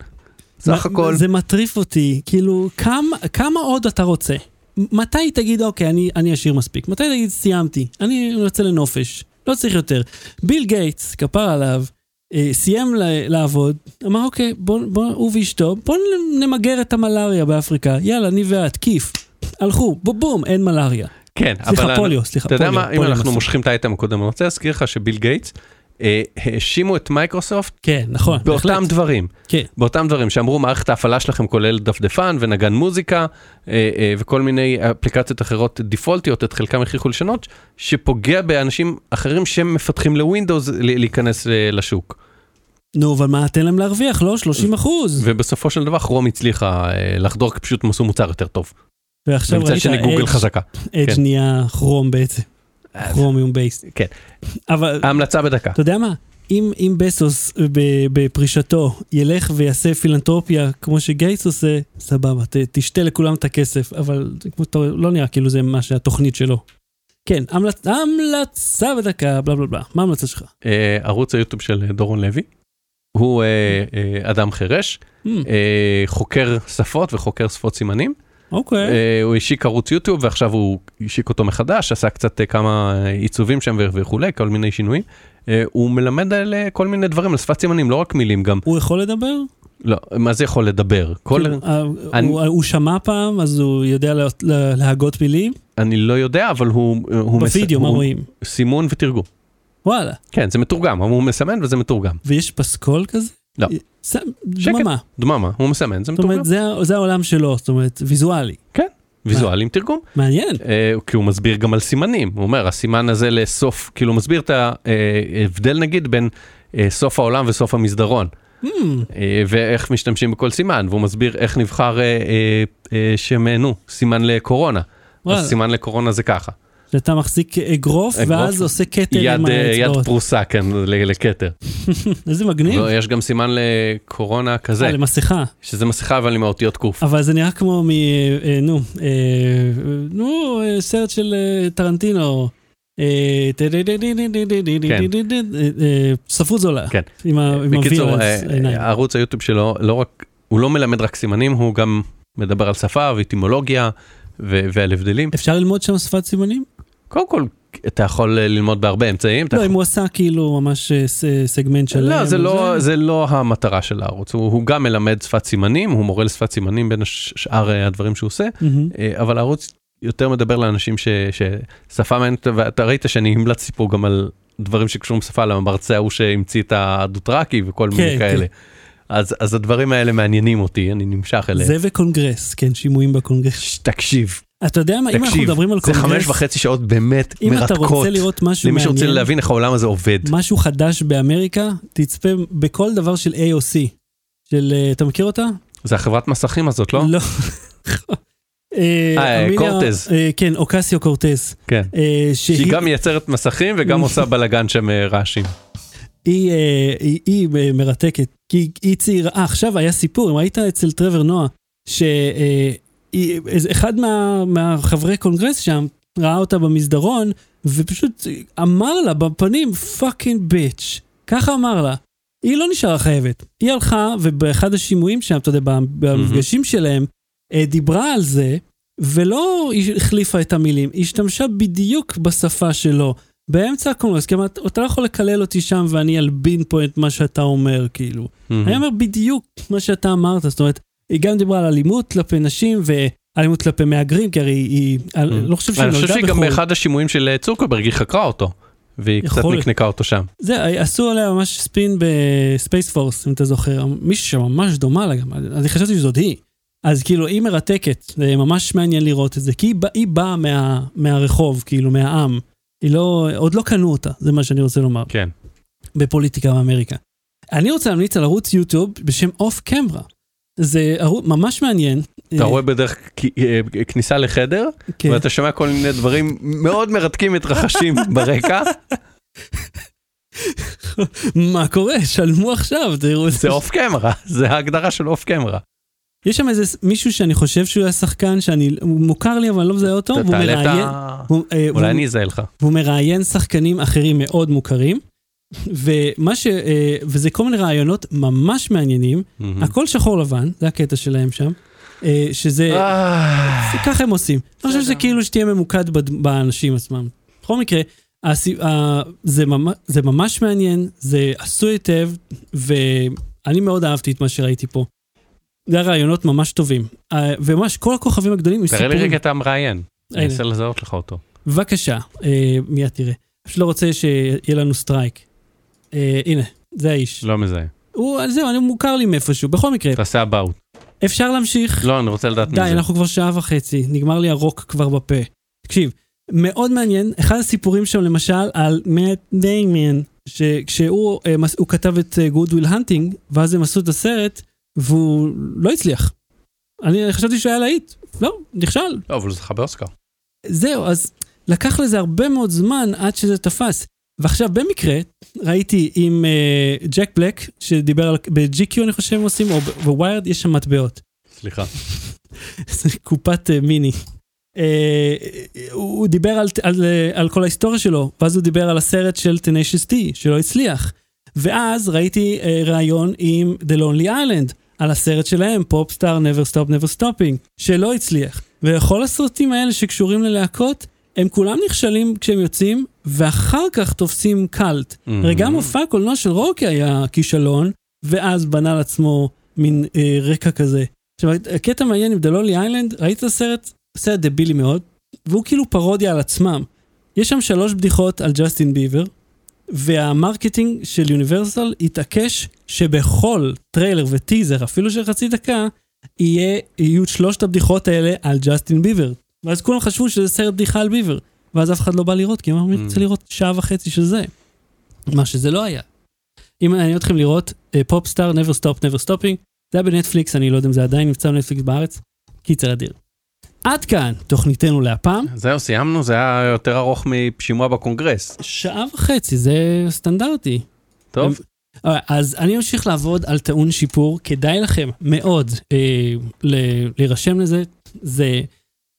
סך הכל. זה מטריף אותי, כאילו, כמה עוד אתה רוצה? מתי תגיד, אוקיי, אני, אני אשאיר מספיק? מתי תגיד, סיימתי, אני יוצא לנופש, לא צריך יותר. ביל גייטס, כפר עליו, אה, סיים ל- לעבוד, אמר, אוקיי, בוא, בוא, הוא ואשתו, בוא נמגר את המלאריה באפריקה, יאללה, אני ואת, כיף. הלכו, בום בום, אין מלאריה. כן, סליחה, אבל... פוליו, סליחה, אתה יודע פוליו, מה, אם פוליו אנחנו. מושכים את האייטם הקודם, אני רוצה להזכיר לך שביל גייטס האשימו את מייקרוסופט כן, נכון, באותם בהחלט. דברים. כן. באותם דברים שאמרו מערכת ההפעלה שלכם כולל דפדפן ונגן מוזיקה אה, אה, וכל מיני אפליקציות אחרות דיפולטיות, את חלקם הכריחו לשנות, שפוגע באנשים אחרים שמפתחים ל Windows להיכנס אה, לשוק. נו, אבל מה, תן להם להרוויח, לא? 30 אחוז. ובסופו של דבר כרום הצליחה אה, לחדור, כי פשוט הם עשו מוצר יותר טוב. ועכשיו ראית, שני גוגל אדג'- חזקה. אדג' כן. נהיה כרום בעצם. כרומיום בייסט. כן. אבל ההמלצה בדקה. אתה יודע מה? אם, אם בסוס ב- בפרישתו ילך ויעשה פילנטרופיה כמו שגייטס עושה, סבבה, ת, תשתה לכולם את הכסף, אבל כמו שאתה לא נראה כאילו זה מה שהתוכנית שלו. כן, המלצ... המלצה בדקה, בלה בלה בלה. מה ההמלצה שלך? אה, ערוץ היוטיוב של דורון לוי. הוא אה, אה, אדם חירש, Hmm, אה, חוקר שפות וחוקר שפות סימנים. אוקיי. אה, הוא השיק ערוץ יוטיוב ועכשיו הוא השיק אותו מחדש, עשה קצת אה, כמה אה, עיצובים שם וכולי, כל מיני שינויים. הוא מלמד על כל מיני דברים, על שפת סימנים, לא רק מילים גם. הוא יכול לדבר? לא, מה זה יכול לדבר? כל... כאילו, אני- הוא, הוא שמע פעם, אז הוא יודע לה, לה, להגות מילים? אני לא יודע, אבל הוא... הוא מס- בווידאו, מה הוא- רואים? סימון ותרגום. וואלה. כן, זה מתורגם, הוא מסמן וזה מתורגם. ויש פסקול כזה? לא. ס- דממה. דממה, הוא מסמן, זה זאת אומרת, מתורגם. זה, העולם שלו, זאת אומרת, ויזואלי. ויזואלי עם תרגום. מעניין. אה, כי הוא מסביר גם על סימנים, הוא אומר, הסימן הזה לסוף, כאילו מסביר את ההבדל נגיד בין אה, סוף העולם וסוף המסדרון, אה, ואיך משתמשים בכל סימן, והוא מסביר איך נבחר אה, אה, אה, שם, אה, נו, סימן לקורונה. וואלה. אז סימן לקורונה זה ככה. שאתה מחזיק אגרוף, אגרוף. ואז עושה כתר עם יד, אה, יד האצבעות. פרוסה, כן, לכתר. איזה מגניב. יש גם סימן לקורונה כזה, אה, למסכה. שזה מסכה אבל עם האותיות קוף. אבל זה נראה כמו מ... אה, נו, אה, נו, אה, סרט של אה, טרנטינו. אה, אה, ספרות זולה. כן. עם בקיצור, אה. ערוץ היוטיוב שלו, לא רק, הוא לא מלמד רק סימנים, הוא גם מדבר על שפה ואיטימולוגיה ועל הבדלים. אפשר ללמוד שם שפת סימנים? קודם כל, אתה יכול אה, ללמוד בהרבה אמצעים. לא, יכול- אם הוא עשה כאילו ממש אה, ס- סגמנט שלם. לא, זה לא, וזה- זה לא המטרה של הערוץ, הוא, הוא גם מלמד שפת סימנים, הוא מורה לשפת סימנים בין שאר אה, הדברים שהוא עושה. אה, אבל הערוץ יותר מדבר לאנשים ש, ששפה מעניינת, ואתה ראית שאני המלצתי פה גם על דברים שקשורים לשפה, למרצה ההוא שהמציא את הדוטרקי וכל מיני כן, כאלה. אז, אז הדברים האלה מעניינים אותי, אני נמשך אליהם. זה וקונגרס, כן, שימועים בקונגרס. תקשיב, אתה יודע מה, אם אנחנו תקשיב, מדברים על זה קונגרס, חמש וחצי שעות באמת אם אתה מרתקות. רוצה לראות משהו למי שרוצה מעניין, להבין איך העולם הזה עובד. משהו חדש באמריקה, תצפה בכל דבר של AOC. של, אה, אתה מכיר אותה? זה החברת מסכים הזאת, לא? לא. אה, אה, קורטז. אה, כן, אוקסיו קורטז. כן. שהיא גם מייצרת מסכים וגם עושה בלאגן שם רעשים. היא, מרתקת, כי היא צעירה, עכשיו היה סיפור, היית אצל טרוור נואה, שאחד מה, מהחברי קונגרס שם ראה אותה במסדרון, ופשוט אמר לה בפנים, fucking bitch, ככה אמר לה. היא לא נשארה חייבת. היא הלכה, ובאחד השימועים שם, אתה יודע, במפגשים שלהם, אה, דיברה על זה, ולא החליפה את המילים, היא השתמשה בדיוק בשפה שלו. באמצע הקונגרס, כי אתה לא יכול לקלל אותי שם ואני אלבין פה את מה שאתה אומר, כאילו. אני אומר בדיוק מה שאתה אמרת, זאת אומרת, היא גם דיברה על אלימות כלפי נשים ואלימות כלפי מהגרים, כי הרי היא, אני לא חושב שהיא אני חושב נולדה שהיא גם בחו"ל. באחד השימועים של אה, צוקרברג, היא חקרה אותו. והיא קצת. נקנקה אותו שם. זה, עשו עליה ממש ספין ב Space Force, אם אתה זוכר, מישהו שממש דומה לה גם, אני חשבתי שזאת היא. אז כאילו, היא מרתקת, זה ממש מעניין לראות את זה, כי היא, בא- היא באה מה, מהרחוב, כאילו, מהעם. היא לא, עוד לא קנו אותה, זה מה שאני רוצה לומר, כן. בפוליטיקה באמריקה. אני רוצה להמליץ על ערוץ יוטיוב בשם אוף קמרה. זה ממש מעניין. אתה רואה בדרך אה, כניסה לחדר, כן. ואתה שומע כל מיני דברים מאוד מרתקים מתרחשים ברקע, מה קורה? שלמו עכשיו, תראו זה Off Camera, זה ההגדרה של off camera. יש שם איזה מישהו שאני חושב שהוא היה שחקן, שאני, הוא מוכר לי אבל אני לא מזהה אותו, והוא מראיין, אה, אולי אני אזהה לך. והוא מראיין שחקנים אחרים מאוד מוכרים, ומה ש... אה, וזה כל מיני רעיונות ממש מעניינים, מהמם. הכל שחור לבן, זה הקטע שלהם שם, אה, שזה... אה, ככה הם עושים. אני חושב שזה כאילו שתהיה ממוקד בד- באנשים עצמם. בכל מקרה, זה ממ- זה ממש מעניין, זה עשוי היטב, ואני מאוד אהבתי את מה שראיתי פה. זה היה רעיונות ממש טובים. וממש כל הכוכבים הגדולים עם תראה לי סיפורים. רגע את המראיין. אני. אנסה לזהות לך אותו. בבקשה, מיד תראה. פשוט לא רוצה שיהיה לנו strike. אה, הנה, זה האיש. לא מזהה. הוא, זהו, אני מוכר לי מאיפשהו. בכל מקרה, תעשה about. אפשר להמשיך. לא, אני רוצה לדעת מי די. אנחנו כבר שעה וחצי, נגמר לי הרוק כבר בפה. תקשיב, מאוד מעניין, אחד הסיפורים שם למשל על מאט דיימן, שכשהוא אה, הוא כתב את Good Will Hunting, ואז הם עשו את הסרט, והוא לא הצליח. אני חשבתי שהוא היה להיט, לא, נכשל. לא, אבל הוא זכה באוסקר. זהו, אז לקח לזה הרבה מאוד זמן עד שזה תפס. ועכשיו במקרה ראיתי עם uh, ג'ק בלק, שדיבר על, ב-GQ אני חושב עושים, או ב Wired, יש שם מטבעות. סליחה. זה קופת אה, מיני. אה, הוא דיבר על, על, אה, על כל ההיסטוריה שלו, ואז הוא דיבר על הסרט של Tenacious D, שלא הצליח. ואז ראיתי אה, ראיון עם The Lonely Island, על הסרט שלהם, פופסטאר, Never Stop Never Stopping, שלא הצליח. ולכל הסרטים האלה שקשורים ללהקות, הם כולם נכשלים כשהם יוצאים, ואחר כך תופסים קאלט. הרי גם מופע הקולנוע של רוקי היה כישלון, ואז בנה לעצמו מין אה, רקע כזה. עכשיו, הקטע מעניין עם Lonely Island, ראית את הסרט? סרט דבילי מאוד, והוא כאילו פרודיה על עצמם. יש שם שלוש בדיחות על ג'סטין ביבר, וה marketing של Universal התעקש שבכל טריילר וטיזר, אפילו של חצי דקה, יהיה, יהיו שלושת הבדיחות האלה על ג'סטין ביבר. ואז כולם חשבו שזה סרט בדיחה על ביבר. ואז אף אחד לא בא לראות, כי הם אמרו, אני רוצה לראות שעה וחצי של זה. מה שזה לא היה. אם אני אתכם לראות, פופסטאר, never stop, never stopping, זה היה בנטפליקס, אני לא יודע אם זה עדיין נמצא בנטפליקס בארץ. קיצר אדיר. עד כאן תוכניתנו להפעם. זהו, סיימנו, זה היה יותר ארוך משימוע בקונגרס. שעה וחצי, זה סטנדרטי. טוב, אה, אז אני אמשיך לעבוד על טעון שיפור, כדאי לכם מאוד אה, ל- להירשם לזה. זה...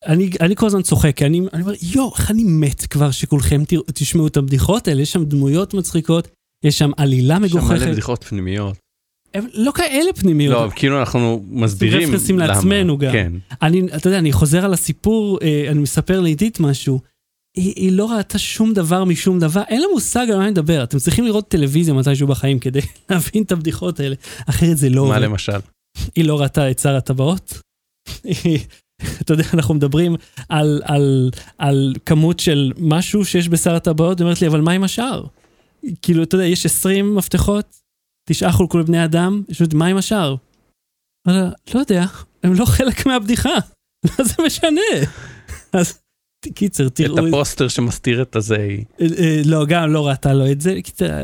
אני, אני כל הזמן צוחק, אני, אני אומר, יואו, איך אני מת כבר שכולכם תראו, תשמעו את הבדיחות האלה, יש שם דמויות מצחיקות, יש שם עלילה יש שם מלא מגוחכת. בדיחות פנימיות. הם לא כאלה פנימיות. לא, כאילו אנחנו מסבירים רפרנסים למה. לעצמנו גם. כן. אני, אתה יודע, אני חוזר על הסיפור, אה, אני מספר לעידית משהו. היא, היא לא ראתה שום דבר משום דבר, אין לה מושג על מה אני מדבר. אתם צריכים לראות טלוויזיה מתישהו בחיים כדי להבין את הבדיחות האלה, אחרת זה לא מה עובד. למשל? היא לא ראתה את שר הטבעות. אתה יודע, אנחנו מדברים על, על, על כמות של משהו שיש בשר הטבעות, היא אומרת לי, אבל מה עם השאר? כאילו, אתה יודע, יש 20 מפתחות, תשעה חולקו לבני אדם, יש מה עם השאר? לא יודע, הם לא חלק מהבדיחה, מה זה משנה? אז קיצר, את תראו, הפוסטר שמסתיר את הזה. אה, אה, לא, גם לא ראתה לו את זה,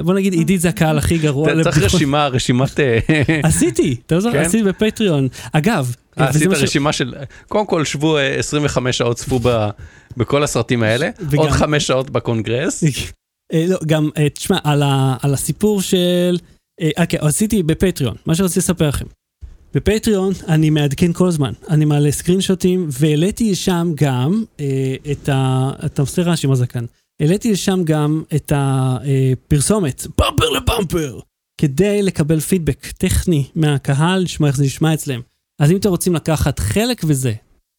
בוא נגיד, עידית זה הקהל הכי גרוע. אתה צריך. רשימה, רשימת... אה, עשיתי, אתה לא זוכר? כן? עשיתי בפטריון. אגב, אה, עשית רשימה של... קודם כל, שבו אה, 25 שעות צפו ב- בכל הסרטים האלה, עוד 5 שעות בקונגרס. אה, לא, גם, אה, תשמע, על, הסיפור של... אה, אוקיי, עשיתי בפטריון, מה שרציתי לספר לכם. בפטריון אני מעדכן כל הזמן, אני מעלה סקרין שוטים, והעליתי לשם גם אה, את ה... אתה עושה רעש עם הזקן. העליתי לשם גם את הפרסומת, במפר לבמפר, כדי לקבל פידבק טכני מהקהל, לשמוע איך זה נשמע אצלם. אז אם אתם רוצים לקחת חלק בזה,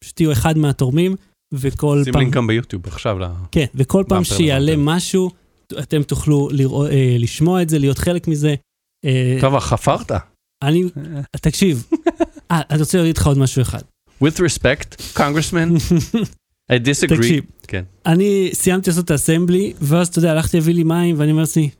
שתהיו אחד מהתורמים, וכל שים פעם... לינק גם ביוטיוב עכשיו. ל- כן, וכל פעם שיעלה לבמפר. משהו, אתם תוכלו לראות, אה, לשמוע את זה, להיות חלק מזה. אה, טוב, חפרת. אני, תקשיב, אה, אני רוצה להגיד לך עוד משהו אחד. with respect, congressman, I disagree. תקשיב, כן. אני סיימתי לעשות את האסמבלי, ואז אתה יודע, הלכתי להביא לי מים, ואני אומר לעצמי,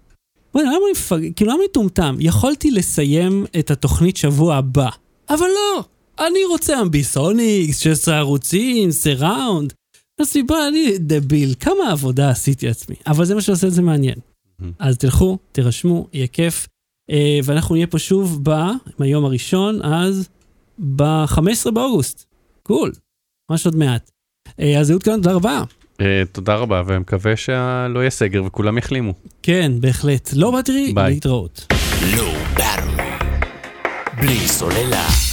בוא'נה, למה אני מפג... כאילו, למה אני מטומטם? יכולתי לסיים את התוכנית שבוע הבא, אבל לא, אני רוצה אמביסוניקס, 16 ערוצים, סיראונד. הסיבה, אני דביל, כמה עבודה עשיתי עצמי, אבל זה מה שעושה את זה מעניין. אז תלכו, תירשמו, יהיה כיף. אה, ואנחנו נהיה פה שוב ב... ביום הראשון, אז ב-15 באוגוסט. קול, ממש עוד מעט. אה, אז אהוד כאן, תודה רבה. אה, תודה רבה, ומקווה שלא יהיה סגר וכולם יחלימו. כן, בהחלט. לא בטרי. להתראות. Battery. בלי סוללה.